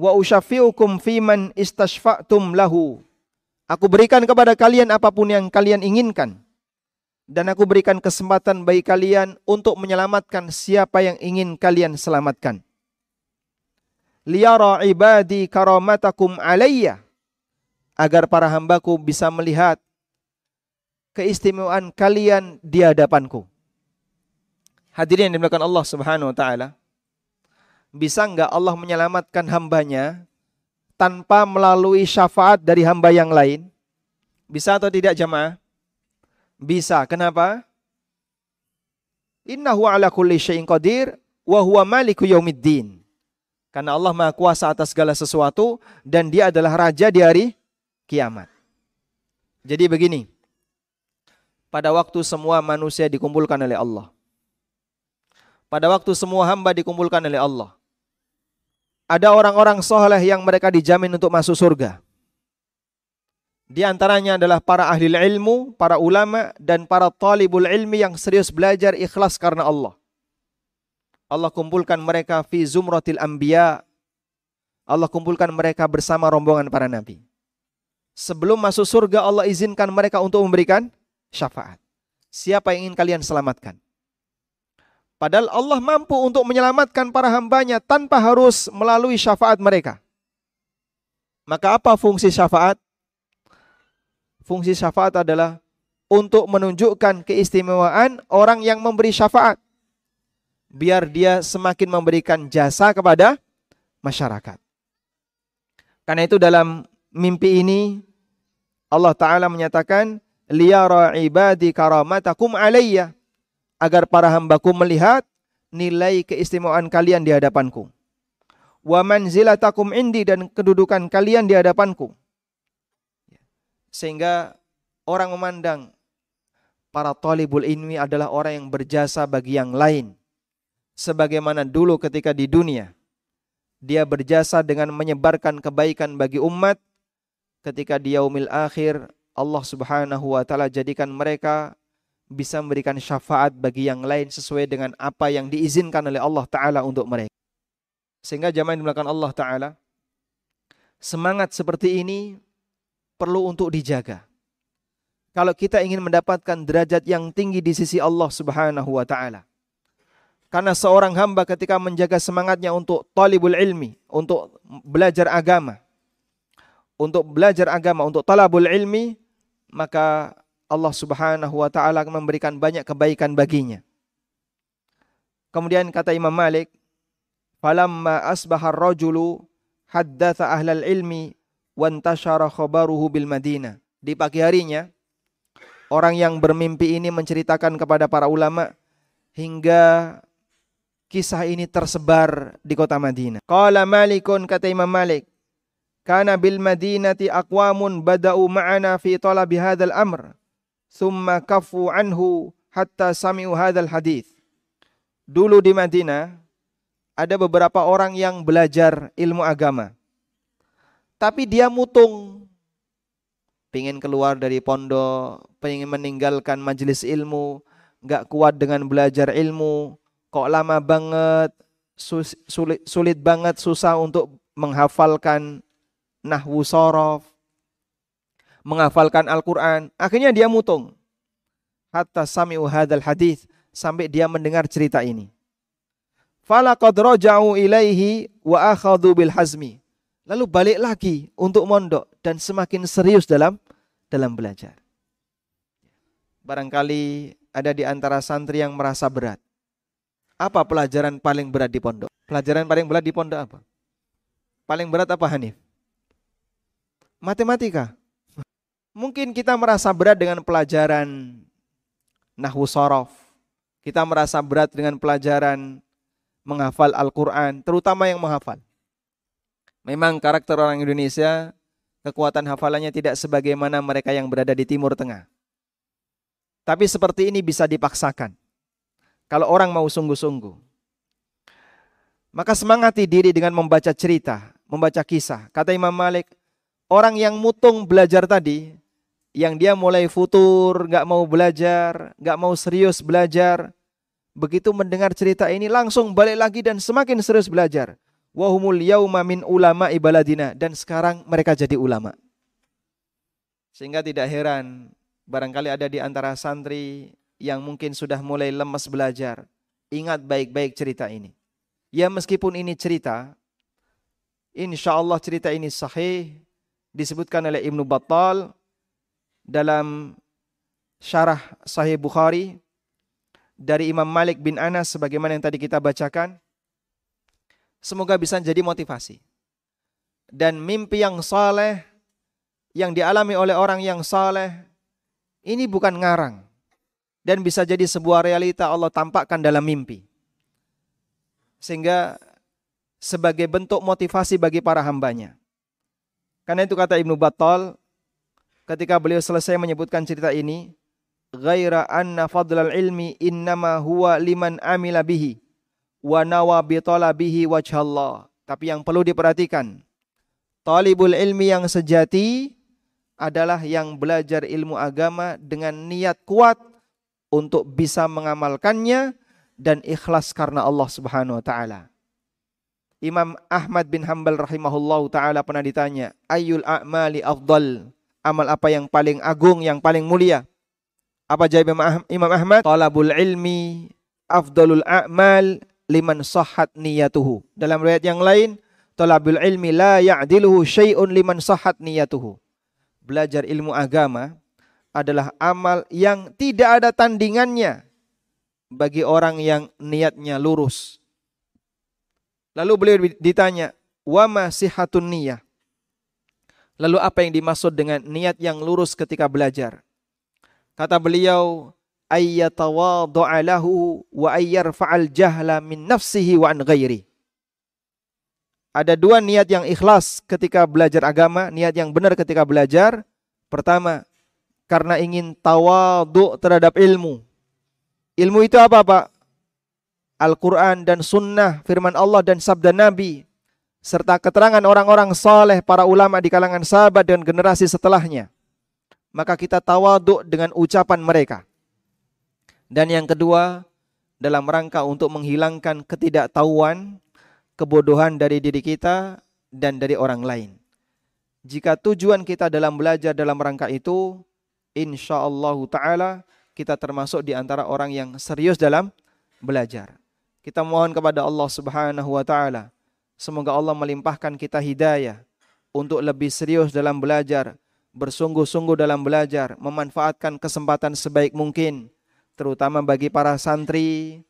wa usyafi'ukum fiman istashfa'tum lahu. Aku berikan kepada kalian apa pun yang kalian inginkan. Dan aku berikan kesempatan bagi kalian untuk menyelamatkan siapa yang ingin kalian selamatkan. Liyara ibadi karamatakum alayya. Agar para hambaku bisa melihat keistimewaan kalian di hadapanku. Hadirin yang dimuliakan Allah Subhanahu wa taala. Bisa enggak Allah menyelamatkan hambanya tanpa melalui syafaat dari hamba yang lain? Bisa atau tidak jemaah? Bisa. Kenapa? Innahu ala kulli syai'in qadir wa huwa maliku yaumiddin. Karena Allah Maha Kuasa atas segala sesuatu dan Dia adalah raja di hari kiamat. Jadi begini. Pada waktu semua manusia dikumpulkan oleh Allah. Pada waktu semua hamba dikumpulkan oleh Allah. Ada orang-orang soleh yang mereka dijamin untuk masuk surga. Di antaranya adalah para ahli ilmu, para ulama, dan para talibul ilmi yang serius belajar ikhlas karena Allah. Allah kumpulkan mereka fi zumratil anbiya. Allah kumpulkan mereka bersama rombongan para nabi. Sebelum masuk surga Allah izinkan mereka untuk memberikan syafaat. Siapa yang ingin kalian selamatkan? Padahal Allah mampu untuk menyelamatkan para hambanya tanpa harus melalui syafaat mereka. Maka apa fungsi syafaat? Fungsi syafaat adalah untuk menunjukkan keistimewaan orang yang memberi syafaat. Biar dia semakin memberikan jasa kepada masyarakat. Karena itu dalam mimpi ini Allah Ta'ala menyatakan liyara ibadi karamatakum alayya agar para hambaku melihat nilai keistimewaan kalian di hadapanku. Wa manzilatakum indi dan kedudukan kalian di hadapanku. Sehingga orang memandang para talibul ilmi adalah orang yang berjasa bagi yang lain. Sebagaimana dulu ketika di dunia, dia berjasa dengan menyebarkan kebaikan bagi umat. Ketika di yaumil akhir, Allah subhanahu wa ta'ala jadikan mereka bisa memberikan syafaat bagi yang lain sesuai dengan apa yang diizinkan oleh Allah Ta'ala untuk mereka. Sehingga jamaah yang dimulakan Allah Ta'ala, semangat seperti ini perlu untuk dijaga. Kalau kita ingin mendapatkan derajat yang tinggi di sisi Allah Subhanahu wa taala. Karena seorang hamba ketika menjaga semangatnya untuk talibul ilmi, untuk belajar agama, untuk belajar agama, untuk talabul ilmi, maka Allah Subhanahu wa taala memberikan banyak kebaikan baginya. Kemudian kata Imam Malik, "Falamma asbaha ar-rajulu haddatha ahlal ilmi wantashara khabaruhu bil Madinah. Di pagi harinya orang yang bermimpi ini menceritakan kepada para ulama hingga kisah ini tersebar di kota Madinah. Qala Malikun kata Imam Malik, kana bil Madinati aqwamun bada'u ma'ana fi talabi hadzal amr, thumma kafu anhu hatta sami'u hadzal hadis. Dulu di Madinah ada beberapa orang yang belajar ilmu agama tapi dia mutung. Pengen keluar dari pondok, pengen meninggalkan majelis ilmu, nggak kuat dengan belajar ilmu, kok lama banget, sulit, sulit banget, susah untuk menghafalkan nahwu sorof, menghafalkan Al-Quran. Akhirnya dia mutung. Hatta sami'u hadal hadis sampai dia mendengar cerita ini. Falaqad raja'u ilaihi wa akhadhu bil hazmi lalu balik lagi untuk mondok dan semakin serius dalam dalam belajar. Barangkali ada di antara santri yang merasa berat. Apa pelajaran paling berat di pondok? Pelajaran paling berat di pondok apa? Paling berat apa Hanif? Matematika. Mungkin kita merasa berat dengan pelajaran nahwu sorof, Kita merasa berat dengan pelajaran menghafal Al-Quran, terutama yang menghafal. Memang karakter orang Indonesia, kekuatan hafalannya tidak sebagaimana mereka yang berada di Timur Tengah. Tapi seperti ini bisa dipaksakan. Kalau orang mau sungguh-sungguh. Maka semangati diri dengan membaca cerita, membaca kisah. Kata Imam Malik, orang yang mutung belajar tadi, yang dia mulai futur, gak mau belajar, gak mau serius belajar, begitu mendengar cerita ini langsung balik lagi dan semakin serius belajar. Wahumul yauma min ulama ibaladina dan sekarang mereka jadi ulama. Sehingga tidak heran barangkali ada di antara santri yang mungkin sudah mulai lemas belajar. Ingat baik-baik cerita ini. Ya meskipun ini cerita, insya Allah cerita ini sahih, disebutkan oleh Ibnu Battal dalam syarah Sahih Bukhari dari Imam Malik bin Anas sebagaimana yang tadi kita bacakan. Semoga bisa jadi motivasi. Dan mimpi yang saleh yang dialami oleh orang yang saleh ini bukan ngarang dan bisa jadi sebuah realita Allah tampakkan dalam mimpi. Sehingga sebagai bentuk motivasi bagi para hambanya. Karena itu kata Ibnu Battal ketika beliau selesai menyebutkan cerita ini, ghaira anna fadlal ilmi innama huwa liman amila bihi wa nawa bi talabihi wajhallah. Tapi yang perlu diperhatikan, talibul ilmi yang sejati adalah yang belajar ilmu agama dengan niat kuat untuk bisa mengamalkannya dan ikhlas karena Allah Subhanahu wa taala. Imam Ahmad bin Hanbal rahimahullahu taala pernah ditanya, "Ayyul a'mali afdal?" Amal apa yang paling agung, yang paling mulia? Apa jawab Imam Ahmad? Talabul ilmi afdalul a'mal liman sahhat niyatuhu. Dalam riwayat yang lain, talabul ilmi la ya'diluhu syai'un liman sahhat niyatuhu. Belajar ilmu agama adalah amal yang tidak ada tandingannya bagi orang yang niatnya lurus. Lalu beliau ditanya, "Wa ma sihatun niyah?" Lalu apa yang dimaksud dengan niat yang lurus ketika belajar? Kata beliau, ayyatawadhu'a lahu wa ayyarfa'al jahla min nafsihi wa an ghairi. Ada dua niat yang ikhlas ketika belajar agama, niat yang benar ketika belajar. Pertama, karena ingin tawadhu terhadap ilmu. Ilmu itu apa, Pak? Al-Quran dan Sunnah, firman Allah dan sabda Nabi, serta keterangan orang-orang saleh, para ulama di kalangan sahabat dan generasi setelahnya. Maka kita tawaduk dengan ucapan mereka. Dan yang kedua, dalam rangka untuk menghilangkan ketidaktahuan, kebodohan dari diri kita dan dari orang lain. Jika tujuan kita dalam belajar dalam rangka itu, insya Allah Ta'ala kita termasuk di antara orang yang serius dalam belajar. Kita mohon kepada Allah Subhanahu wa taala semoga Allah melimpahkan kita hidayah untuk lebih serius dalam belajar, bersungguh-sungguh dalam belajar, memanfaatkan kesempatan sebaik mungkin terutama bagi para santri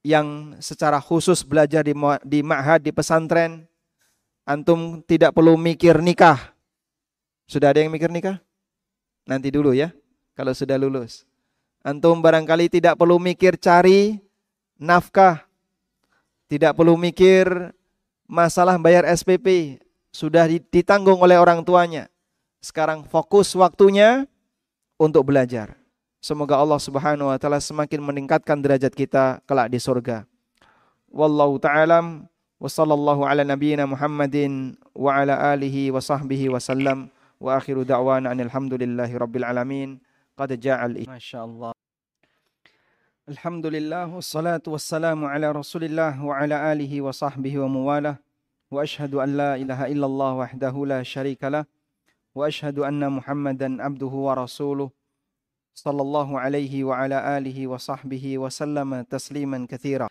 yang secara khusus belajar di di ma'had di pesantren antum tidak perlu mikir nikah. Sudah ada yang mikir nikah? Nanti dulu ya, kalau sudah lulus. Antum barangkali tidak perlu mikir cari nafkah. Tidak perlu mikir masalah bayar SPP. Sudah ditanggung oleh orang tuanya. Sekarang fokus waktunya untuk belajar. Semoga Allah Subhanahu wa taala semakin meningkatkan derajat kita kelak di surga. Wallahu ta'ala wa sallallahu ala nabiyyina Muhammadin wa ala alihi wa sahbihi wa wa akhiru da'wana alhamdulillahi rabbil alamin. Qad ja'al Masyaallah. Alhamdulillah wassalatu wassalamu ala Rasulillah wa ala alihi wa sahbihi wa muwalah wa ashhadu an la ilaha illallah wahdahu la lah wa ashhadu anna Muhammadan abduhu wa rasuluh sallallahu alaihi wa ala alihi wa sahbihi wa sallama tasliman katsira.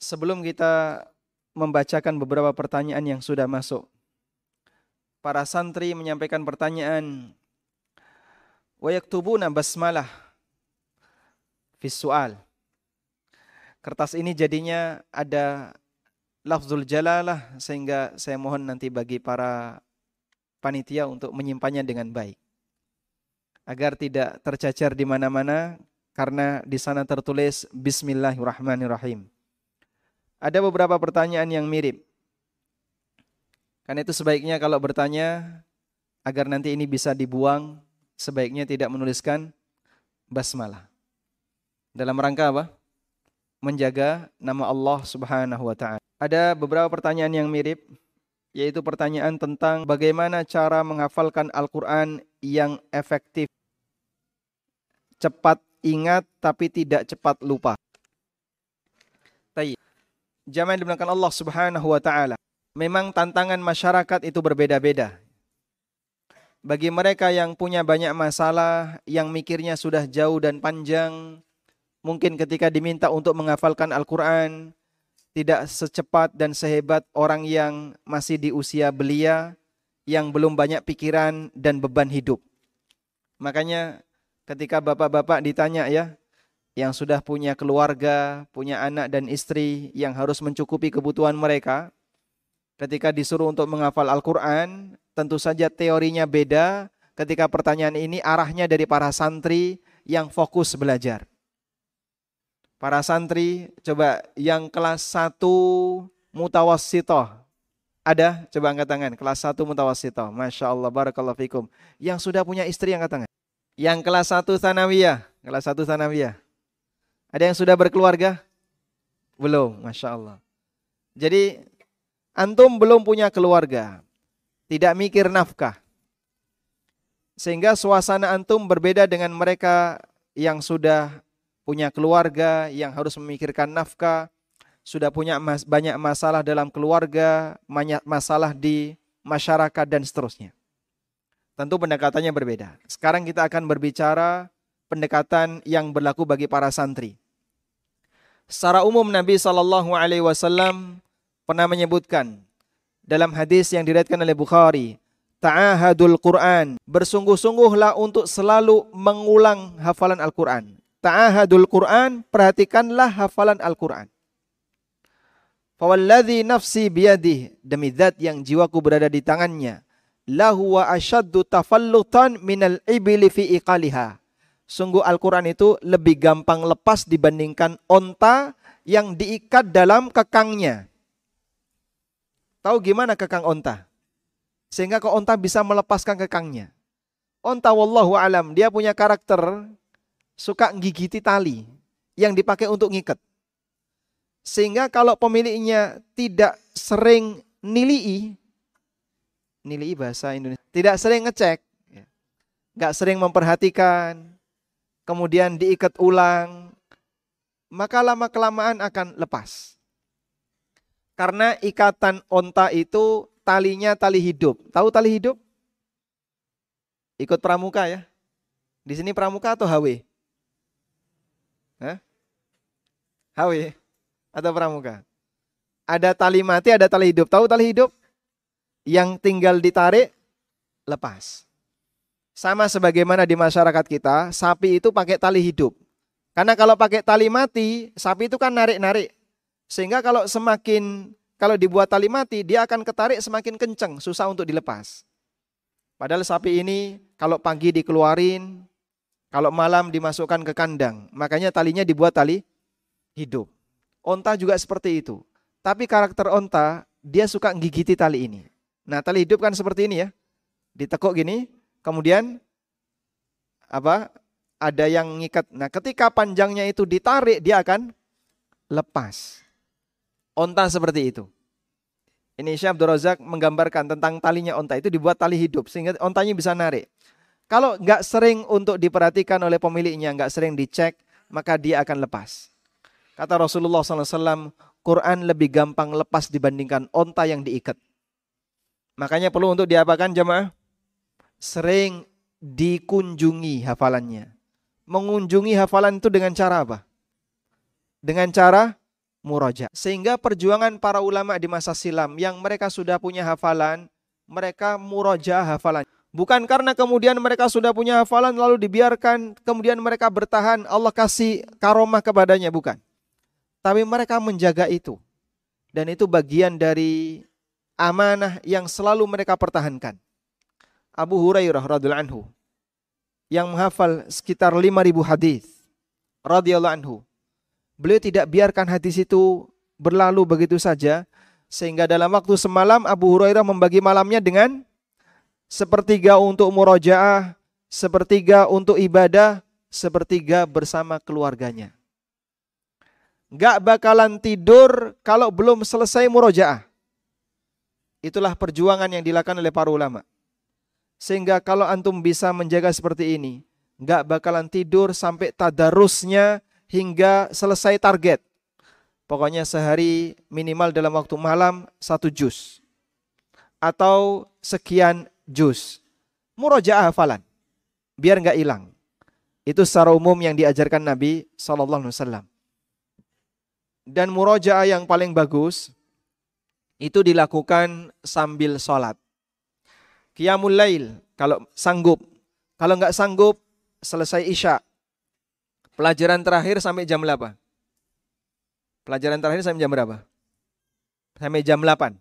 Sebelum kita membacakan beberapa pertanyaan yang sudah masuk. Para santri menyampaikan pertanyaan wa yaktubuna basmalah visual. Kertas ini jadinya ada lafzul jalalah sehingga saya mohon nanti bagi para panitia untuk menyimpannya dengan baik. Agar tidak tercacar di mana-mana karena di sana tertulis Bismillahirrahmanirrahim. Ada beberapa pertanyaan yang mirip. Karena itu sebaiknya kalau bertanya agar nanti ini bisa dibuang, sebaiknya tidak menuliskan basmalah. Dalam rangka apa? Menjaga nama Allah Subhanahu wa taala. Ada beberapa pertanyaan yang mirip yaitu pertanyaan tentang bagaimana cara menghafalkan Al-Qur'an yang efektif. Cepat ingat tapi tidak cepat lupa. Tayyib. Jamaah dimuliakan Allah Subhanahu wa taala. Memang tantangan masyarakat itu berbeda-beda. Bagi mereka yang punya banyak masalah, yang mikirnya sudah jauh dan panjang, mungkin ketika diminta untuk menghafalkan Al-Quran, tidak secepat dan sehebat orang yang masih di usia belia, yang belum banyak pikiran dan beban hidup. Makanya ketika bapak-bapak ditanya ya, yang sudah punya keluarga, punya anak dan istri yang harus mencukupi kebutuhan mereka, ketika disuruh untuk menghafal Al-Quran, tentu saja teorinya beda ketika pertanyaan ini arahnya dari para santri yang fokus belajar. Para santri, coba yang kelas 1 mutawassitoh. Ada? Coba angkat tangan. Kelas 1 mutawassitoh. Masya Allah, barakallahu fikum. Yang sudah punya istri angkat tangan. Yang kelas 1 sanawiyah. Kelas 1 sanawiyah. Ada yang sudah berkeluarga? Belum, Masya Allah. Jadi Antum belum punya keluarga, tidak mikir nafkah. Sehingga suasana antum berbeda dengan mereka yang sudah punya keluarga, yang harus memikirkan nafkah, sudah punya mas banyak masalah dalam keluarga, banyak masalah di masyarakat dan seterusnya. Tentu pendekatannya berbeda. Sekarang kita akan berbicara pendekatan yang berlaku bagi para santri. Secara umum Nabi Wasallam pernah menyebutkan dalam hadis yang diriwayatkan oleh Bukhari, ta'ahadul Quran, bersungguh-sungguhlah untuk selalu mengulang hafalan Al-Quran. Ta'ahadul Quran, perhatikanlah hafalan Al-Quran. Fawalladhi nafsi biyadih, demi zat yang jiwaku berada di tangannya. Lahu wa asyaddu tafallutan minal ibili fi iqaliha. Sungguh Al-Quran itu lebih gampang lepas dibandingkan onta yang diikat dalam kekangnya. Tahu gimana kekang onta? Sehingga kok onta bisa melepaskan kekangnya. Onta wallahu alam, dia punya karakter suka gigiti tali yang dipakai untuk ngikat. Sehingga kalau pemiliknya tidak sering nilii, nilii bahasa Indonesia, tidak sering ngecek, ya, nggak sering memperhatikan, kemudian diikat ulang, maka lama-kelamaan akan lepas. Karena ikatan onta itu talinya tali hidup. Tahu tali hidup? Ikut pramuka ya. Di sini pramuka atau HW? Hah? HW atau pramuka? Ada tali mati, ada tali hidup. Tahu tali hidup? Yang tinggal ditarik, lepas. Sama sebagaimana di masyarakat kita, sapi itu pakai tali hidup. Karena kalau pakai tali mati, sapi itu kan narik-narik. Sehingga kalau semakin kalau dibuat tali mati, dia akan ketarik semakin kencang, susah untuk dilepas. Padahal sapi ini kalau pagi dikeluarin, kalau malam dimasukkan ke kandang, makanya talinya dibuat tali hidup. Onta juga seperti itu. Tapi karakter onta, dia suka gigiti tali ini. Nah, tali hidup kan seperti ini ya. Ditekuk gini, kemudian apa? Ada yang ngikat. Nah, ketika panjangnya itu ditarik, dia akan lepas. Onta seperti itu. Ini Syekh Abdul Razak menggambarkan tentang talinya onta itu dibuat tali hidup sehingga ontanya bisa narik. Kalau nggak sering untuk diperhatikan oleh pemiliknya, nggak sering dicek, maka dia akan lepas. Kata Rasulullah SAW, Quran lebih gampang lepas dibandingkan onta yang diikat. Makanya perlu untuk diapakan jemaah? Sering dikunjungi hafalannya. Mengunjungi hafalan itu dengan cara apa? Dengan cara muraja. Sehingga perjuangan para ulama di masa silam yang mereka sudah punya hafalan, mereka muraja hafalan. Bukan karena kemudian mereka sudah punya hafalan lalu dibiarkan, kemudian mereka bertahan, Allah kasih karomah kepadanya, bukan. Tapi mereka menjaga itu. Dan itu bagian dari amanah yang selalu mereka pertahankan. Abu Hurairah radhiallahu anhu yang menghafal sekitar 5000 hadis radhiyallahu anhu. Beliau tidak biarkan hadis itu berlalu begitu saja sehingga dalam waktu semalam Abu Hurairah membagi malamnya dengan sepertiga untuk murojaah, sepertiga untuk ibadah, sepertiga bersama keluarganya. Gak bakalan tidur kalau belum selesai murojaah. Itulah perjuangan yang dilakukan oleh para ulama. Sehingga kalau antum bisa menjaga seperti ini, gak bakalan tidur sampai tadarusnya hingga selesai target. Pokoknya sehari minimal dalam waktu malam satu juz. Atau sekian juz. Murojaah hafalan. Biar gak hilang. Itu secara umum yang diajarkan Nabi SAW. Dan murojaah yang paling bagus itu dilakukan sambil sholat. Qiyamul lail kalau sanggup. Kalau nggak sanggup selesai isya. Pelajaran terakhir sampai jam berapa? Pelajaran terakhir sampai jam berapa? Sampai jam 8.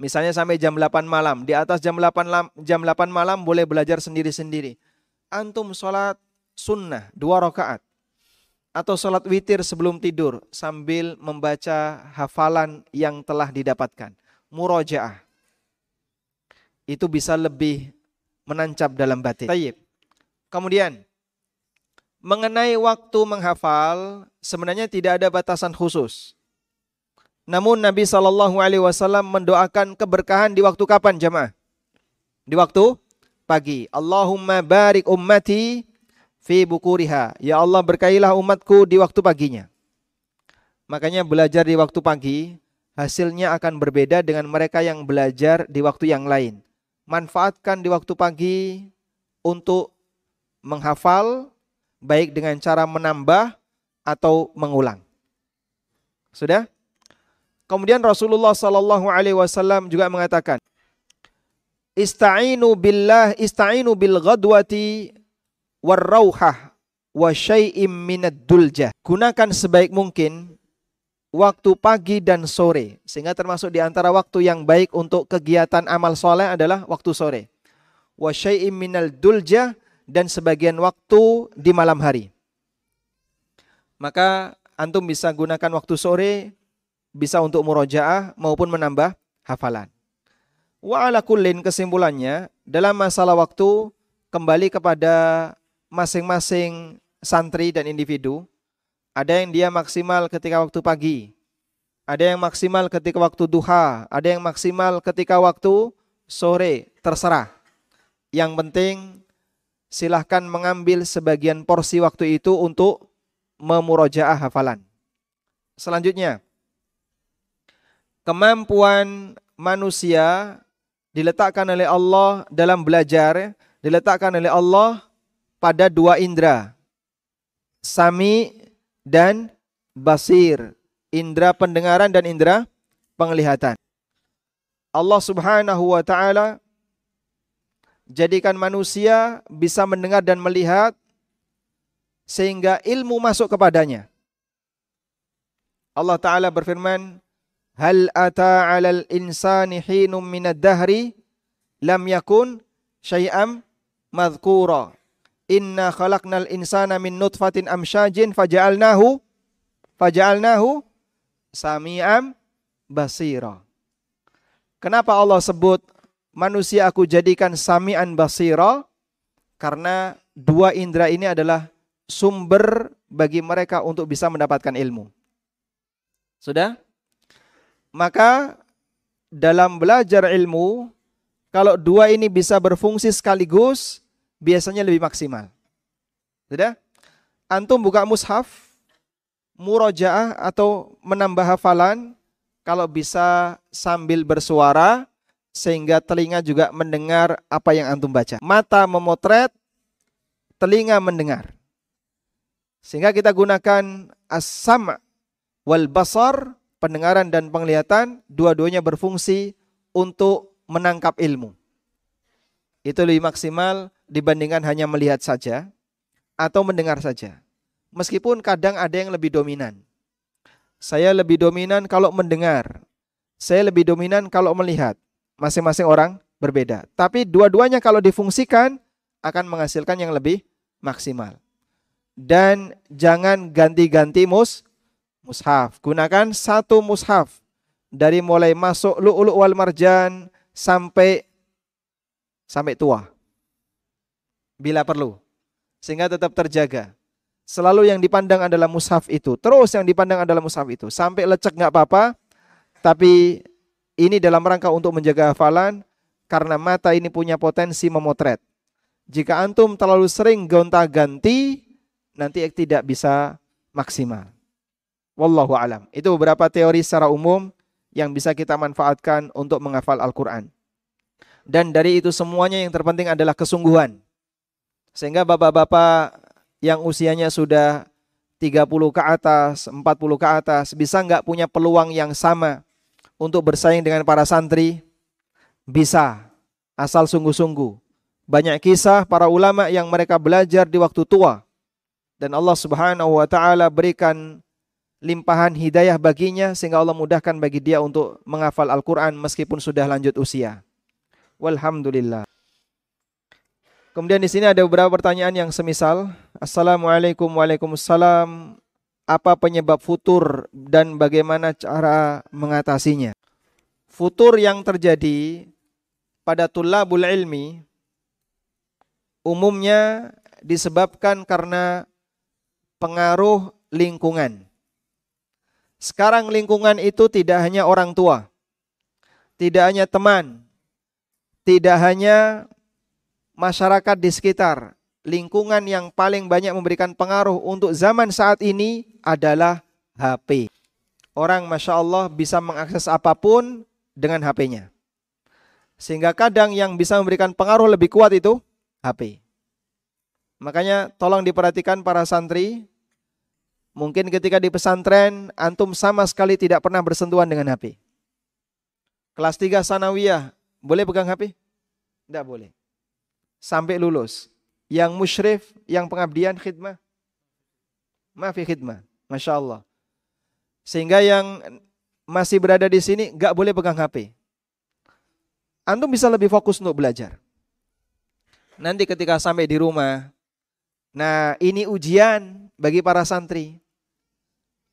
Misalnya sampai jam 8 malam. Di atas jam 8, jam 8 malam boleh belajar sendiri-sendiri. Antum sholat sunnah dua rakaat atau sholat witir sebelum tidur sambil membaca hafalan yang telah didapatkan. Murojaah. Itu bisa lebih menancap dalam batin. Kemudian, mengenai waktu menghafal, sebenarnya tidak ada batasan khusus. Namun Nabi Shallallahu Alaihi Wasallam mendoakan keberkahan di waktu kapan jemaah? Di waktu pagi. Allahumma barik ummati fi bukuriha. Ya Allah berkailah umatku di waktu paginya. Makanya belajar di waktu pagi hasilnya akan berbeda dengan mereka yang belajar di waktu yang lain. Manfaatkan di waktu pagi untuk menghafal baik dengan cara menambah atau mengulang. Sudah? Kemudian Rasulullah sallallahu alaihi wasallam juga mengatakan, Ista'inu billah, ista'inu bil ghadwati warrauhah wa syai'im minad duljah. Gunakan sebaik mungkin waktu pagi dan sore. Sehingga termasuk di antara waktu yang baik untuk kegiatan amal soleh adalah waktu sore. Wa syai'im minal duljah dan sebagian waktu di malam hari. Maka antum bisa gunakan waktu sore bisa untuk murojaah maupun menambah hafalan. Wa ala kullin kesimpulannya dalam masalah waktu kembali kepada masing-masing santri dan individu. Ada yang dia maksimal ketika waktu pagi, ada yang maksimal ketika waktu duha, ada yang maksimal ketika waktu sore, terserah. Yang penting silahkan mengambil sebagian porsi waktu itu untuk memurojaah hafalan. Selanjutnya, kemampuan manusia diletakkan oleh Allah dalam belajar, diletakkan oleh Allah pada dua indera. Sami dan basir. Indera pendengaran dan indera penglihatan. Allah subhanahu wa ta'ala jadikan manusia bisa mendengar dan melihat sehingga ilmu masuk kepadanya. Allah Ta'ala berfirman, Hal ata alal insani hinum minad dahri lam yakun syai'am madhkura. Inna khalaqnal insana min nutfatin amsyajin faja'alnahu faja'alnahu sami'am basira. Kenapa Allah sebut manusia aku jadikan sami'an basira? Karena dua indera ini adalah sumber bagi mereka untuk bisa mendapatkan ilmu. Sudah? Maka dalam belajar ilmu, kalau dua ini bisa berfungsi sekaligus, biasanya lebih maksimal. Sudah? Antum buka mushaf, murojaah atau menambah hafalan, kalau bisa sambil bersuara, sehingga telinga juga mendengar apa yang antum baca. Mata memotret, telinga mendengar. Sehingga kita gunakan as-sam' wal basar, pendengaran dan penglihatan, dua-duanya berfungsi untuk menangkap ilmu. Itu lebih maksimal dibandingkan hanya melihat saja atau mendengar saja. Meskipun kadang ada yang lebih dominan. Saya lebih dominan kalau mendengar. Saya lebih dominan kalau melihat. Masing-masing orang berbeda. Tapi dua-duanya kalau difungsikan akan menghasilkan yang lebih maksimal. dan jangan ganti-ganti mus mushaf. Gunakan satu mushaf dari mulai masuk lu'lu' wal marjan sampai sampai tua. Bila perlu. Sehingga tetap terjaga. Selalu yang dipandang adalah mushaf itu. Terus yang dipandang adalah mushaf itu. Sampai lecek nggak apa-apa. Tapi ini dalam rangka untuk menjaga hafalan. Karena mata ini punya potensi memotret. Jika antum terlalu sering gonta-ganti, nanti tidak bisa maksimal. Wallahu alam. Itu beberapa teori secara umum yang bisa kita manfaatkan untuk menghafal Al-Quran. Dan dari itu semuanya yang terpenting adalah kesungguhan. Sehingga bapak-bapak yang usianya sudah 30 ke atas, 40 ke atas, bisa nggak punya peluang yang sama untuk bersaing dengan para santri? Bisa, asal sungguh-sungguh. Banyak kisah para ulama yang mereka belajar di waktu tua, dan Allah Subhanahu wa taala berikan limpahan hidayah baginya sehingga Allah mudahkan bagi dia untuk menghafal Al-Qur'an meskipun sudah lanjut usia. Walhamdulillah. Kemudian di sini ada beberapa pertanyaan yang semisal. Assalamualaikum Waalaikumsalam. Apa penyebab futur dan bagaimana cara mengatasinya? Futur yang terjadi pada tulabul ilmi umumnya disebabkan karena pengaruh lingkungan. Sekarang lingkungan itu tidak hanya orang tua, tidak hanya teman, tidak hanya masyarakat di sekitar. Lingkungan yang paling banyak memberikan pengaruh untuk zaman saat ini adalah HP. Orang Masya Allah bisa mengakses apa pun dengan HP-nya. Sehingga kadang yang bisa memberikan pengaruh lebih kuat itu HP. Makanya tolong diperhatikan para santri. Mungkin ketika di pesantren, antum sama sekali tidak pernah bersentuhan dengan HP. Kelas 3 sanawiyah, boleh pegang HP? Tidak boleh. Sampai lulus. Yang musyrif, yang pengabdian khidmah. Maafi khidmah. Masya Allah. Sehingga yang masih berada di sini nggak boleh pegang HP. Antum bisa lebih fokus untuk belajar. Nanti ketika sampai di rumah, Nah, ini ujian bagi para santri.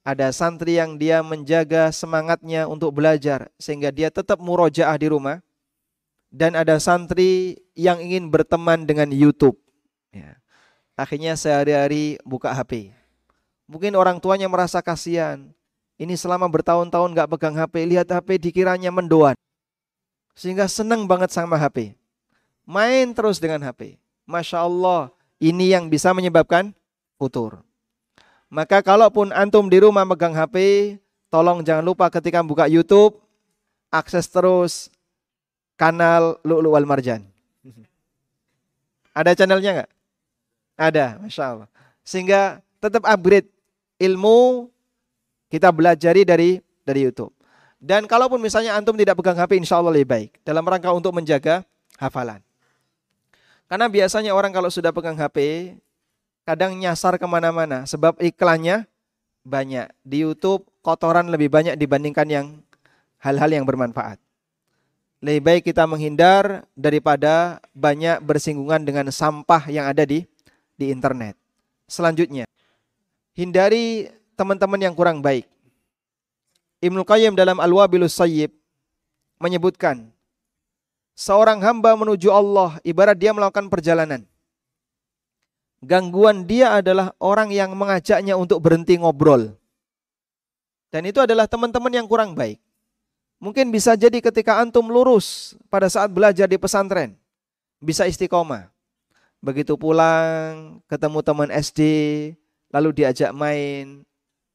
Ada santri yang dia menjaga semangatnya untuk belajar sehingga dia tetap murojaah di rumah. Dan ada santri yang ingin berteman dengan YouTube. Ya. Akhirnya sehari-hari buka HP. Mungkin orang tuanya merasa kasihan. Ini selama bertahun-tahun gak pegang HP, lihat HP dikiranya mendoan. Sehingga senang banget sama HP. Main terus dengan HP. Masya Allah, ini yang bisa menyebabkan futur. Maka kalaupun antum di rumah megang HP, tolong jangan lupa ketika buka YouTube, akses terus kanal Lu'lu wal Marjan. Ada channelnya nggak? Ada, Masya Allah. Sehingga tetap upgrade ilmu kita belajari dari dari YouTube. Dan kalaupun misalnya antum tidak pegang HP, insya Allah lebih baik. Dalam rangka untuk menjaga hafalan. Karena biasanya orang kalau sudah pegang HP, kadang nyasar ke mana-mana. Sebab iklannya banyak. Di Youtube kotoran lebih banyak dibandingkan yang hal-hal yang bermanfaat. Lebih baik kita menghindar daripada banyak bersinggungan dengan sampah yang ada di di internet. Selanjutnya, hindari teman-teman yang kurang baik. Ibnu Qayyim dalam Al-Wabilus Sayyib menyebutkan seorang hamba menuju Allah ibarat dia melakukan perjalanan. Gangguan dia adalah orang yang mengajaknya untuk berhenti ngobrol. Dan itu adalah teman-teman yang kurang baik. Mungkin bisa jadi ketika antum lurus pada saat belajar di pesantren. Bisa istiqomah. Begitu pulang, ketemu teman SD, lalu diajak main,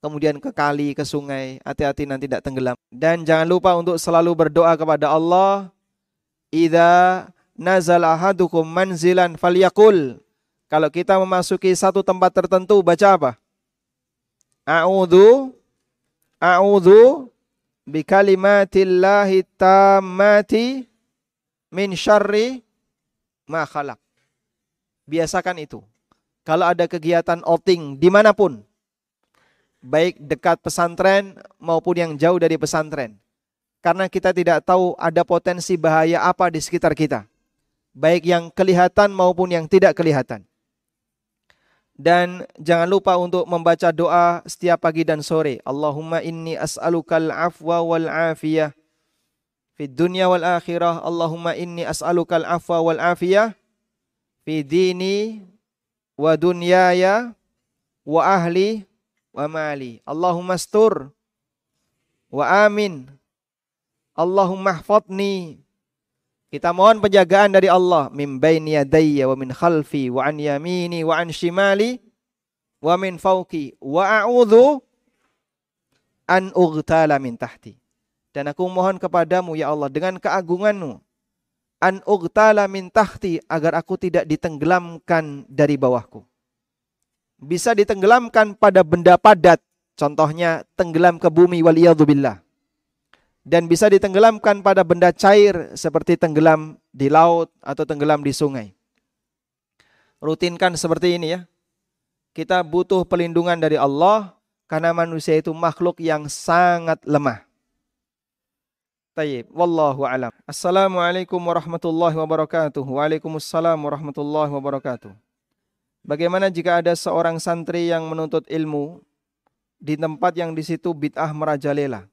kemudian ke kali, ke sungai, hati-hati nanti tidak tenggelam. Dan jangan lupa untuk selalu berdoa kepada Allah Idza nazal ahadukum manzilan falyakul. Kalau kita memasuki satu tempat tertentu baca apa? A'udzu a'udzu bikalimatillahi tammati min syarri ma khalaq. Biasakan itu. Kalau ada kegiatan outing di mana pun, baik dekat pesantren maupun yang jauh dari pesantren, karena kita tidak tahu ada potensi bahaya apa di sekitar kita. Baik yang kelihatan maupun yang tidak kelihatan. Dan jangan lupa untuk membaca doa setiap pagi dan sore. Allahumma inni as'alukal afwa wal afiyah. Fi dunya wal akhirah. Allahumma inni as'alukal afwa wal afiyah. Fi dini wa dunyaya wa ahli wa mali. Allahumma astur wa amin. Allahumma hfadni kita mohon penjagaan dari Allah min baini yadayya wa min khalfi wa an yamini wa an shimali wa min fawqi wa a'udzu an ughtala min tahti. Dan aku mohon kepadamu ya Allah dengan keagunganmu an ughtala min tahti agar aku tidak ditenggelamkan dari bawahku. Bisa ditenggelamkan pada benda padat, contohnya tenggelam ke bumi wal billah dan bisa ditenggelamkan pada benda cair seperti tenggelam di laut atau tenggelam di sungai. Rutinkan seperti ini ya. Kita butuh pelindungan dari Allah karena manusia itu makhluk yang sangat lemah. Tayyib, wallahu alam. Assalamualaikum warahmatullahi wabarakatuh. Waalaikumsalam warahmatullahi wabarakatuh. Bagaimana jika ada seorang santri yang menuntut ilmu di tempat yang di situ bid'ah merajalela?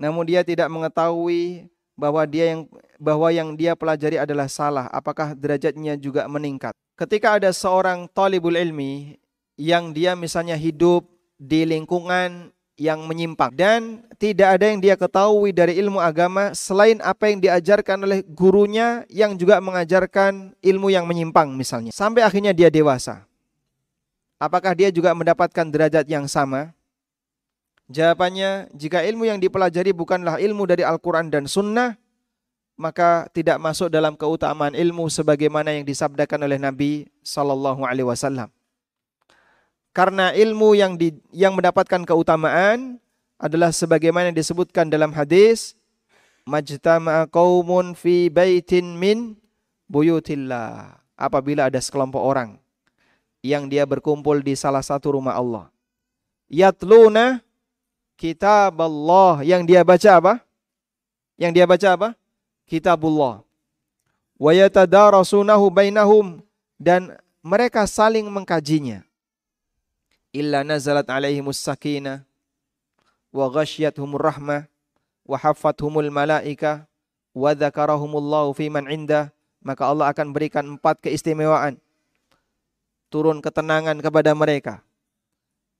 namun dia tidak mengetahui bahwa dia yang bahwa yang dia pelajari adalah salah, apakah derajatnya juga meningkat? Ketika ada seorang talibul ilmi yang dia misalnya hidup di lingkungan yang menyimpang dan tidak ada yang dia ketahui dari ilmu agama selain apa yang diajarkan oleh gurunya yang juga mengajarkan ilmu yang menyimpang misalnya sampai akhirnya dia dewasa. Apakah dia juga mendapatkan derajat yang sama? Jawabannya, jika ilmu yang dipelajari bukanlah ilmu dari Al-Quran dan Sunnah, maka tidak masuk dalam keutamaan ilmu sebagaimana yang disabdakan oleh Nabi Sallallahu Alaihi Wasallam. Karena ilmu yang di, yang mendapatkan keutamaan adalah sebagaimana yang disebutkan dalam hadis, majtama'a qaumun fi baitin min buyutillah. Apabila ada sekelompok orang yang dia berkumpul di salah satu rumah Allah. Yatluna kitab Allah. Yang dia baca apa? Yang dia baca apa? Kitabullah. Wa yatadarasunahu bainahum dan mereka saling mengkajinya. Illa nazalat alaihimus sakinah wa ghasyiathumur rahmah wa haffathumul malaika wa dzakarahumullahu fi man indah maka Allah akan berikan empat keistimewaan turun ketenangan kepada mereka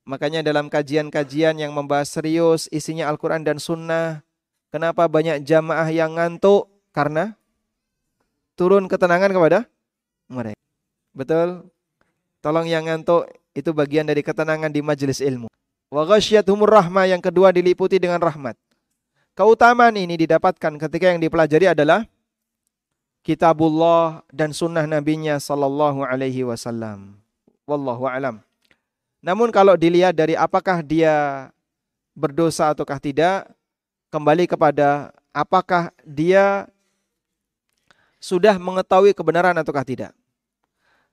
Makanya dalam kajian-kajian yang membahas serius isinya Al-Quran dan Sunnah, kenapa banyak jamaah yang ngantuk? Karena turun ketenangan kepada mereka. Betul? Tolong yang ngantuk itu bagian dari ketenangan di majelis ilmu. Wa humur rahmah yang kedua diliputi dengan rahmat. Keutamaan ini didapatkan ketika yang dipelajari adalah kitabullah dan sunnah nabinya sallallahu alaihi wasallam. Wallahu alam. Namun kalau dilihat dari apakah dia berdosa ataukah tidak, kembali kepada apakah dia sudah mengetahui kebenaran ataukah tidak.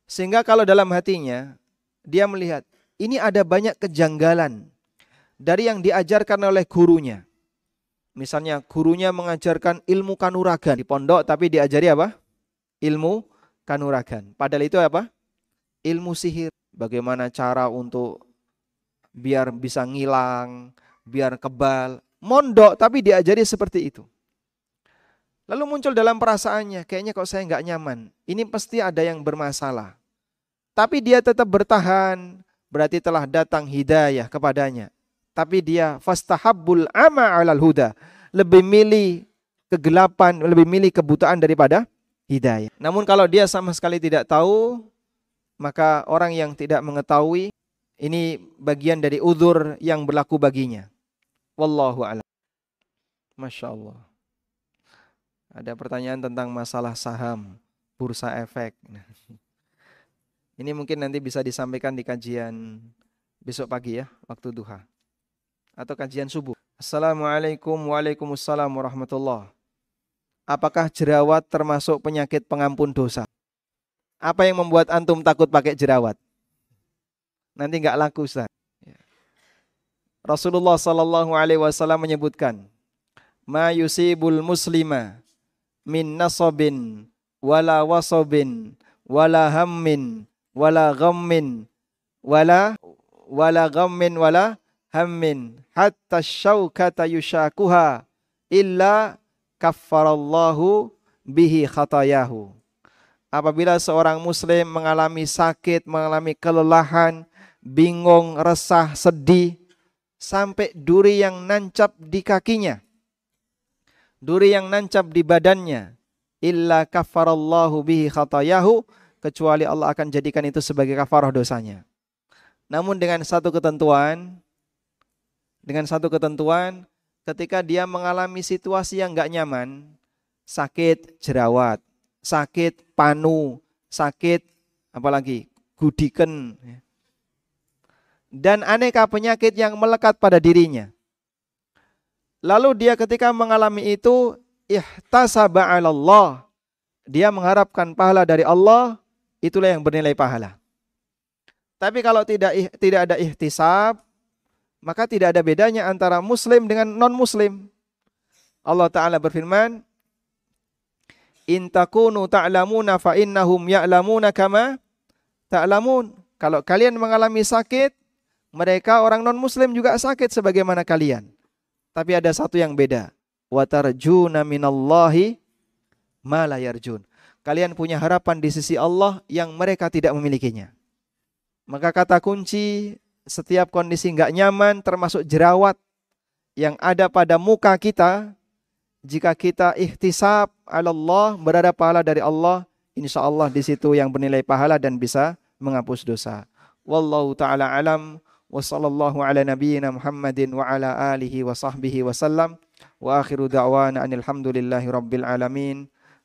Sehingga kalau dalam hatinya dia melihat ini ada banyak kejanggalan dari yang diajarkan oleh gurunya. Misalnya gurunya mengajarkan ilmu kanuragan di pondok tapi diajari apa? Ilmu kanuragan. Padahal itu apa? Ilmu sihir bagaimana cara untuk biar bisa ngilang, biar kebal. Mondok tapi diajari seperti itu. Lalu muncul dalam perasaannya, kayaknya kok saya nggak nyaman. Ini pasti ada yang bermasalah. Tapi dia tetap bertahan, berarti telah datang hidayah kepadanya. Tapi dia fastahabbul ama alal huda. Lebih milih kegelapan, lebih milih kebutaan daripada hidayah. Namun kalau dia sama sekali tidak tahu, maka orang yang tidak mengetahui ini bagian dari uzur yang berlaku baginya. Wallahu a'lam. Masya Allah. Ada pertanyaan tentang masalah saham, bursa efek. *laughs* Ini mungkin nanti bisa disampaikan di kajian besok pagi ya, waktu duha. Atau kajian subuh. Assalamualaikum waalaikumsalam warahmatullah. Apakah jerawat termasuk penyakit pengampun dosa? Apa yang membuat antum takut pakai jerawat? Nanti nggak laku Ustaz. Ya. Rasulullah sallallahu alaihi wasallam menyebutkan, "Ma yusibul muslima min nasabin wala wasabin wala hammin wala ghammin wala wala ghammin wala hammin hatta syaukata yushakuha illa kaffarallahu bihi khatayahu. Apabila seorang muslim mengalami sakit, mengalami kelelahan, bingung, resah, sedih, sampai duri yang nancap di kakinya, duri yang nancap di badannya, illa kafarallahu bihi khatayahu, kecuali Allah akan jadikan itu sebagai kafarah dosanya. Namun dengan satu ketentuan, dengan satu ketentuan, ketika dia mengalami situasi yang nggak nyaman, sakit jerawat, sakit panu, sakit apalagi gudiken ya. dan aneka penyakit yang melekat pada dirinya. Lalu dia ketika mengalami itu ihtasaba Allah. Dia mengharapkan pahala dari Allah, itulah yang bernilai pahala. Tapi kalau tidak tidak ada ihtisab, maka tidak ada bedanya antara muslim dengan non muslim. Allah taala berfirman, In takunu ta'lamuna fa innahum ya'lamuna kama ta'lamun. Kalau kalian mengalami sakit, mereka orang non-muslim juga sakit sebagaimana kalian. Tapi ada satu yang beda. Wa tarjuna minallahi ma la yarjun. Kalian punya harapan di sisi Allah yang mereka tidak memilikinya. Maka kata kunci setiap kondisi nggak nyaman termasuk jerawat yang ada pada muka kita jika kita ikhtisab Allah berada pahala dari Allah, insya Allah di situ yang bernilai pahala dan bisa menghapus dosa. Wallahu taala alam wa sallallahu ala nabiyyina Muhammadin wa ala alihi wa sahbihi wa sallam wa akhiru da'wana anil hamdulillahi rabbil alamin.